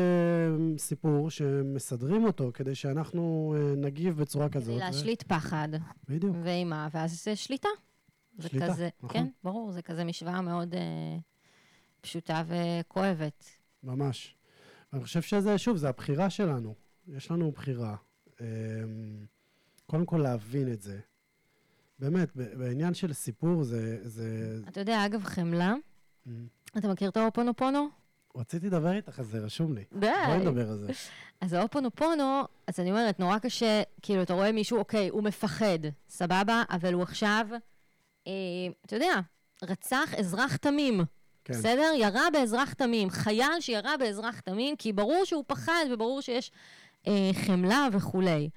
סיפור שמסדרים אותו כדי שאנחנו אה, נגיב בצורה כזאת. כדי ו- להשליט פחד בדיוק. ואימה, ואז זה שליטה. זה שליטה, כזה, נכון. כן, ברור, זה כזה משוואה מאוד אה, פשוטה וכואבת. ממש. אני חושב שזה, שוב, זה הבחירה שלנו. יש לנו בחירה. אמ, קודם כל להבין את זה. באמת, בעניין של סיפור זה... זה... אתה יודע, אגב, חמלה, אמ, אתה מכיר את האופונופונו? רציתי לדבר איתך על זה, רשום לי. די. בואי נדבר על זה. אז האופונופונו, אז אני אומרת, נורא קשה, כאילו, אתה רואה מישהו, אוקיי, הוא מפחד, סבבה, אבל הוא עכשיו, אה, אתה יודע, רצח אזרח תמים. כן. בסדר? ירה באזרח תמים. חייל שירה באזרח תמים, כי ברור שהוא פחד וברור שיש אה, חמלה וכולי.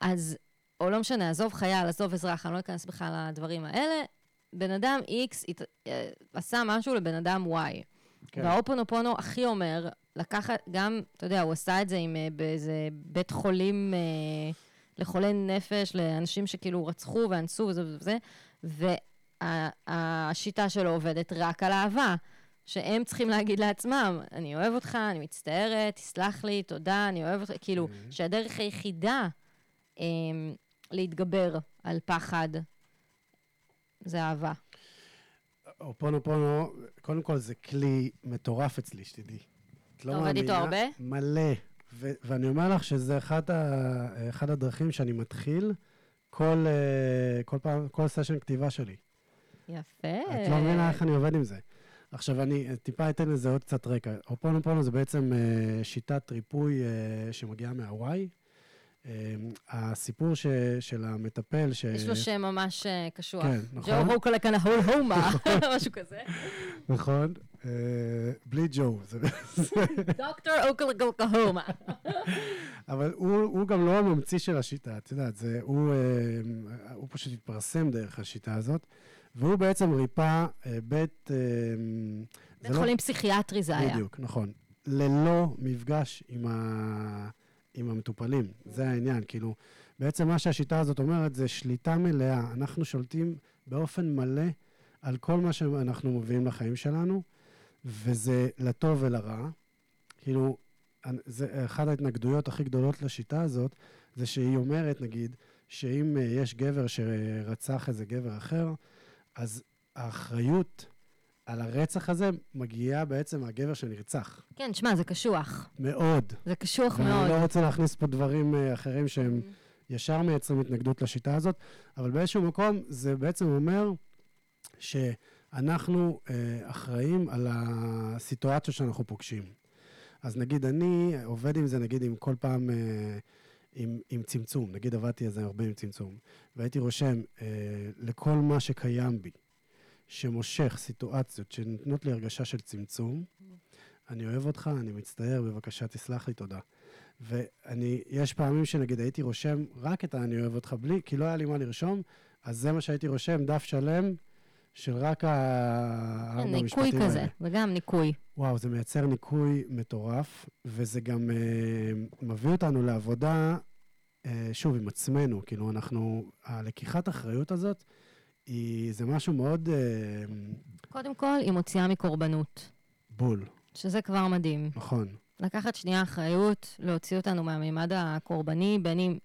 אז, או לא משנה, עזוב חייל, עזוב אזרח, אני לא אכנס בכלל לדברים האלה. בן אדם X אה, עשה משהו לבן אדם Y. כן. והאופונופונו הכי אומר, לקחת, גם, אתה יודע, הוא עשה את זה עם אה, באיזה בית חולים אה, לחולי נפש, לאנשים שכאילו רצחו ואנסו וזה וזה, והשיטה שלו עובדת רק על אהבה. שהם צריכים להגיד לעצמם, אני אוהב אותך, אני מצטערת, תסלח לי, תודה, אני אוהב אותך, כאילו, Mhm. שהדרך היחידה אה, להתגבר על פחד זה אהבה. אופונופונו, קודם כל זה כלי מטורף אצלי, שתדעי. את לא עובד איתו מאמינה, הרבה? מלא. ו- ואני אומר לך שזה אחד, ה- אחד הדרכים שאני מתחיל כל, אה, כל פעם, כל סשן כתיבה שלי. יפה. את לא מבינה איך אני עובד עם זה. עכשיו, אני אה, טיפה אתן לזה עוד קצת רקע. אופונופונו זה בעצם אה, שיטת ריפוי שמגיעה מהוואי. אה, הסיפור ש, של המטפל, ש... יש לו שם ממש אה, קשוח. כן, נכון. ג'ו הוקלה כאן ההול הומה, משהו כזה. נכון, אה, בלי ג'ו. דוקטור אוקלה הומה. אבל הוא, הוא גם לא הממציא של השיטה, את יודעת, זה, הוא, אה, הוא פשוט התפרסם דרך השיטה הזאת, והוא בעצם ריפא בית... בית חולים פסיכיאטרי זה היה. בדיוק, נכון. ללא מפגש עם, ה... עם המטופלים, זה העניין. כאילו, בעצם מה שהשיטה הזאת אומרת זה שליטה מלאה. אנחנו שולטים באופן מלא על כל מה שאנחנו מביאים לחיים שלנו, וזה לטוב ולרע. כאילו, זה אחת ההתנגדויות הכי גדולות לשיטה הזאת, זה שהיא אומרת, נגיד, שאם אה, יש גבר שרצח איזה גבר אחר, אז האחריות על הרצח הזה מגיעה בעצם הגבר שנרצח. כן, שמע, זה קשוח. מאוד. זה קשוח ואני מאוד. לא רוצה להכניס פה דברים אה, אחרים שהם ישר מייצרים התנגדות לשיטה הזאת, אבל באיזשהו מקום זה בעצם אומר שאנחנו אה, אחראים על הסיטואציות שאנחנו פוגשים. אז נגיד אני עובד עם זה, נגיד עם כל פעם, אה, עם, עם צמצום, נגיד עבדתי על זה הרבה עם צמצום, והייתי רושם אה, לכל מה שקיים בי, שמושך סיטואציות שנותנות לי הרגשה של צמצום, אני אוהב אותך, אני מצטער, בבקשה תסלח לי, תודה. ואני, יש פעמים שנגיד הייתי רושם רק את ה"אני אוהב אותך" בלי, כי לא היה לי מה לרשום, אז זה מה שהייתי רושם, דף שלם של רק כן, הארבע המשפטים ניקוי האלה. כזה, וגם ניקוי. וואו, זה מייצר ניקוי מטורף, וזה גם אה, מביא אותנו לעבודה, אה, שוב, עם עצמנו. כאילו, אנחנו, הלקיחת אחריות הזאת, היא, זה משהו מאוד אה, קודם כל, היא מוציאה מקורבנות, בול, שזה כבר מדהים. נכון. לקחת שנייה אחריות, להוציא אותנו מהמימד הקורבני, בין אם...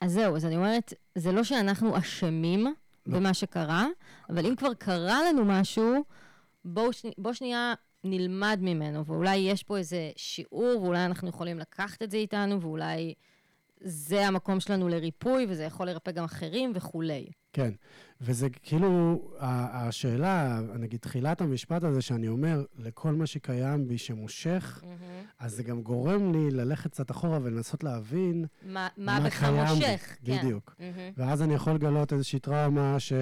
אז זהו, אז אני אומרת, זה לא שאנחנו אשמים לא. במה שקרה, אבל אם כבר קרה לנו משהו, בואו שני, בוא שנייה נלמד ממנו, ואולי יש פה איזה שיעור, ואולי אנחנו יכולים לקחת את זה איתנו, ואולי זה המקום שלנו לריפוי, וזה יכול לרפא גם אחרים וכולי. כן, וזה כאילו, השאלה, נגיד, תחילת המשפט הזה שאני אומר, לכל מה שקיים בי שמושך, אז זה גם גורם לי ללכת קצת אחורה ולנסות להבין מה, מה מה בך קיים בי. מושך? כן. בדיוק. מהמם. ואז אני יכול לגלות איזושהי טראומה ש...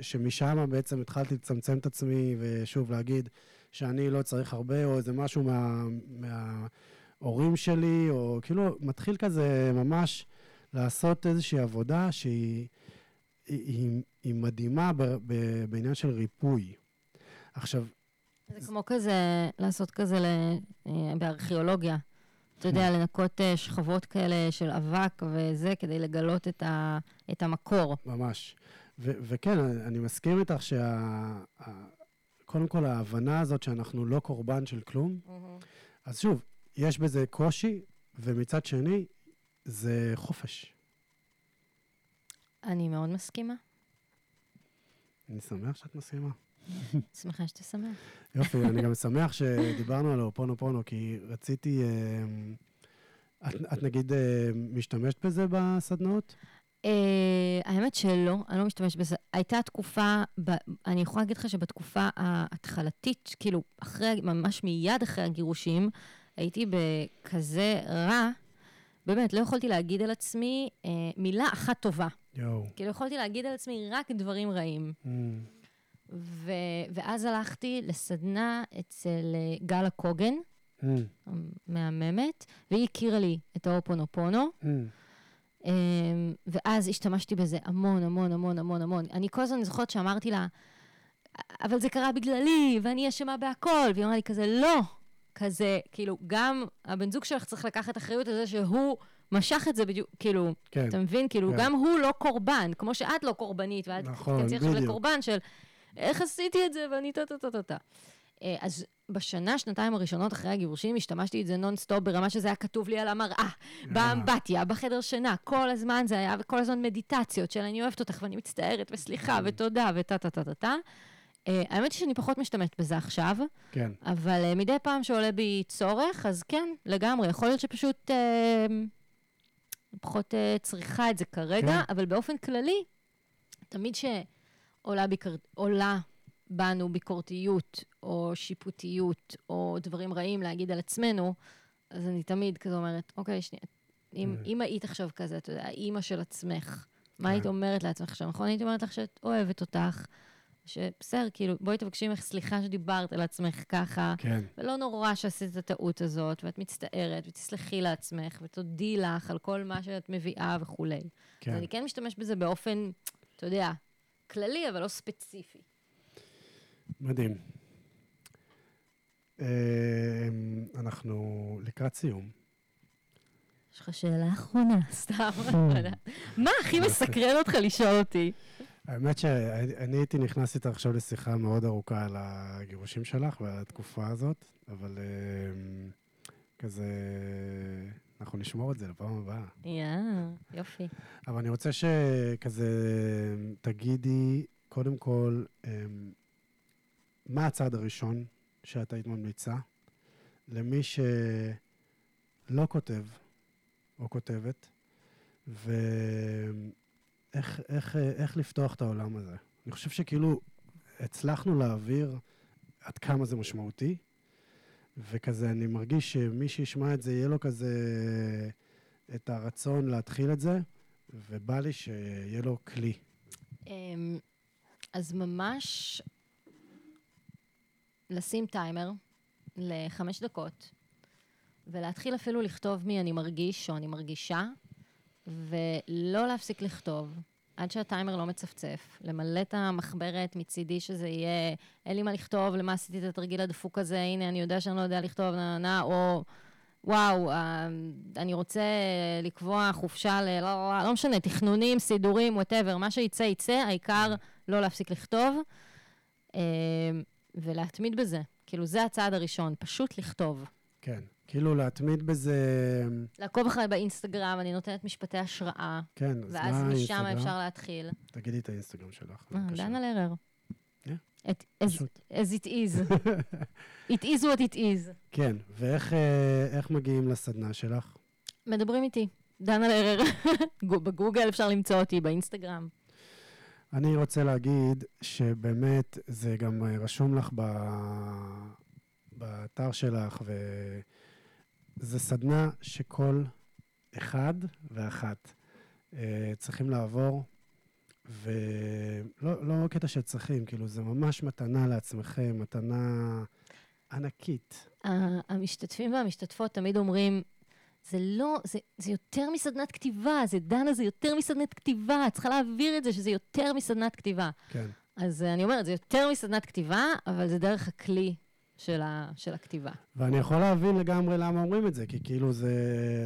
שמשם בעצם התחלתי לצמצם את עצמי, ושוב להגיד שאני לא צריך הרבה, או איזה משהו מה... מההורים שלי, או כאילו מתחיל כזה ממש לעשות איזושהי עבודה שהיא היא, היא, היא מדהימה ב... ב... בעניין של ריפוי. עכשיו, זה כמו כזה, לעשות כזה ל, אה, בארכיאולוגיה. אתה יודע, לנקות אה, שכבות כאלה של אבק וזה, כדי לגלות את, ה, את המקור. ממש. ו- וכן, אני מסכים איתך שה... קודם כל, ההבנה הזאת שאנחנו לא קורבן של כלום, אז שוב, יש בזה קושי, ומצד שני, זה חופש. אני מאוד מסכימה. אני שמח שאת מסכימה. שמחה שאתה שמח. יופי, אני גם שמח שדיברנו על אופונו פונו, כי רציתי... אה, את, את נגיד אה, משתמשת בזה בסדנאות? אה, האמת שלא, אני לא משתמשת בזה. הייתה תקופה, ב, אני יכולה להגיד לך שבתקופה ההתחלתית, כאילו, אחרי, ממש מיד אחרי הגירושים, הייתי בכזה רע, באמת, לא יכולתי להגיד על עצמי מילה אחת טובה. יואו. כאילו, יכולתי להגיד על עצמי רק דברים רעים. Mm, ו, ואז הלכתי לסדנה אצל אה, גלה קוגן, mm, מהממת, והיא הכירה לי את האופונופונו. mm. אמ, ואז השתמשתי בזה המון, המון, המון, המון, המון. אני כל הזמן זוכרת שאמרתי לה, אבל זה קרה בגללי, ואני אשמה בהכל. והיא אמרה לי כזה, לא. כזה, כאילו, גם הבן זוג שלך צריך לקחת אחריות על זה שהוא משך את זה בדיוק, כאילו, כן, אתה מבין? כאילו, כן. גם הוא לא קורבן, כמו שאת לא קורבנית, ואת נכון, תיכנסי עכשיו. לקורבן של איך עשיתי את זה ואני טה טה טה טה טה. אה, אז בשנה, שנתיים הראשונות אחרי הגירושים, השתמשתי את זה נונסטופ ברמה שזה היה כתוב לי על המראה, באמבטיה, בחדר שינה, כל הזמן זה היה, וכל הזמן מדיטציות של אני אוהבת אותך ואני מצטערת, וסליחה, ותודה, וטה טה טה טה טה. אה, האמת היא שאני פחות משתמשת בזה עכשיו, כן. אבל אה, מדי פעם שעולה בי צורך, אז כן, לגמרי. יכול להיות שפשוט אה, פחות אה, צריכה את זה כרגע, כן. אבל באופן כללי, תמיד שעולה ביקר... עולה בנו ביקורתיות, או שיפוטיות, או דברים רעים להגיד על עצמנו, אז אני תמיד כזה אומרת, אוקיי, שנייה, אם, Mm. אם היית עכשיו כזה, אתה יודע, אימא של עצמך, מה כן. היית אומרת לעצמך עכשיו, נכון? הייתי אומרת לך שאת אוהבת אותך, שבסדר, כאילו, בואי תבקשי ממך סליחה שדיברת על עצמך ככה, כן, ולא נורא שעשית את הטעות הזאת, ואת מצטערת, ותסלחי לעצמך, ותודי לך על כל מה שאת מביאה וכולי. אז כן. אני כן משתמש בזה באופן, אתה יודע, כללי, אבל לא ספציפי. מדהים. אה, אנחנו לקראת סיום. יש לך שאלה אחרונה, סתם. לא. מה הכי מסקרן אותך לשאול אותי? האמת שאני הייתי נכנס איתך עכשיו לשיחה מאוד ארוכה על הגירושים שלך ועל התקופה הזאת, אבל אה, כזה, אנחנו נשמור את זה לפעם הבאה. יא, יופי. אבל אני רוצה שכזה תגידי, קודם כל, אה, מה הצעד הראשון שאת היית ממליצה למי שלא כותב או כותבת, ואיך איך, איך לפתוח את העולם הזה? אני חושב שכאילו הצלחנו להעביר עד כמה זה משמעותי, וכזה אני מרגיש שמי שישמע את זה, יהיה לו כזה את הרצון להתחיל את זה, ובא לי שיהיה לו כלי. אמ, אז ממש לשים טיימר לחמש דקות, ולהתחיל אפילו לכתוב מי אני מרגיש או אני מרגישה, ולא להפסיק לכתוב עד שהטיימר לא מצפצף. למלא את המחברת מצידי שזה יהיה, אין לי מה לכתוב, למה עשיתי את התרגיל הדפוק הזה, הנה, אני יודע שאני לא יודע לכתוב, נה, נה, או... וואו, אה, אני רוצה לקבוע חופשה ל... לא, לא, לא משנה, תכנונים, סידורים, whatever, מה שיצא, יצא, העיקר לא להפסיק לכתוב אה, ולהתמיד בזה. כאילו, זה הצעד הראשון, פשוט לכתוב. כן, כאילו להתמיד בזה... לעקוב אחריי באינסטגרם, אני נותנת משפטי השראה. כן, אז מה ואז משם האינסטגרם? אפשר להתחיל. תגידי את האינסטגרם שלך. אה, בבקשה. דנה לרר. כן, את- as it is. it is what it is. כן, ואיך אה, מגיעים לסדנה שלך? מדברים איתי. דנה לרר. גו- בגוגל אפשר למצוא אותי, באינסטגרם. אני רוצה להגיד שבאמת זה גם אה, רשום לך. באתר שלך, וזו סדנה שכל אחד ואחת אה, צריכים לעבור, ולא לא קטע שצריכים, כאילו, זה ממש מתנה לעצמכם, מתנה ענקית. המשתתפים והמשתתפות תמיד אומרים, זה לא, זה, זה יותר מסדנת כתיבה, זה דנה, זה יותר מסדנת כתיבה, את צריכה להעביר את זה שזה יותר מסדנת כתיבה. כן. אז אה, אני אומרת, זה יותר מסדנת כתיבה, אבל זה דרך הכלי של, ה, של הכתיבה. ואני יכול להבין לגמרי למה אומרים את זה, כי כאילו זה,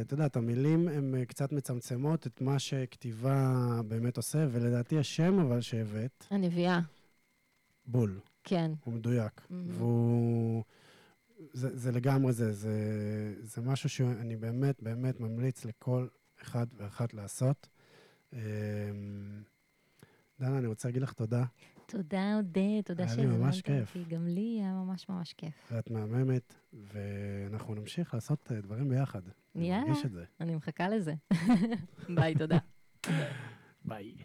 אתה יודע, את המילים הן אה, קצת מצמצמות את מה שכתיבה באמת עושה, ולדעתי השם אבל שהבאת, הנביאה, בול, כן. הוא מדויק. מהמם. והוא... זה, זה לגמרי זה, זה, זה משהו שאני באמת באמת ממליץ לכל אחד ואחת לעשות. אמ, דנה, אני רוצה להגיד לך תודה, תודה, עודד, תודה היה לי ממש שהזמנת כיף. אותי. גם לי היה ממש ממש כיף. ואת מהממת, ואנחנו נמשיך לעשות אה, דברים ביחד. אני יאללה. מרגיש את זה. אני מחכה לזה. ביי, תודה. ביי.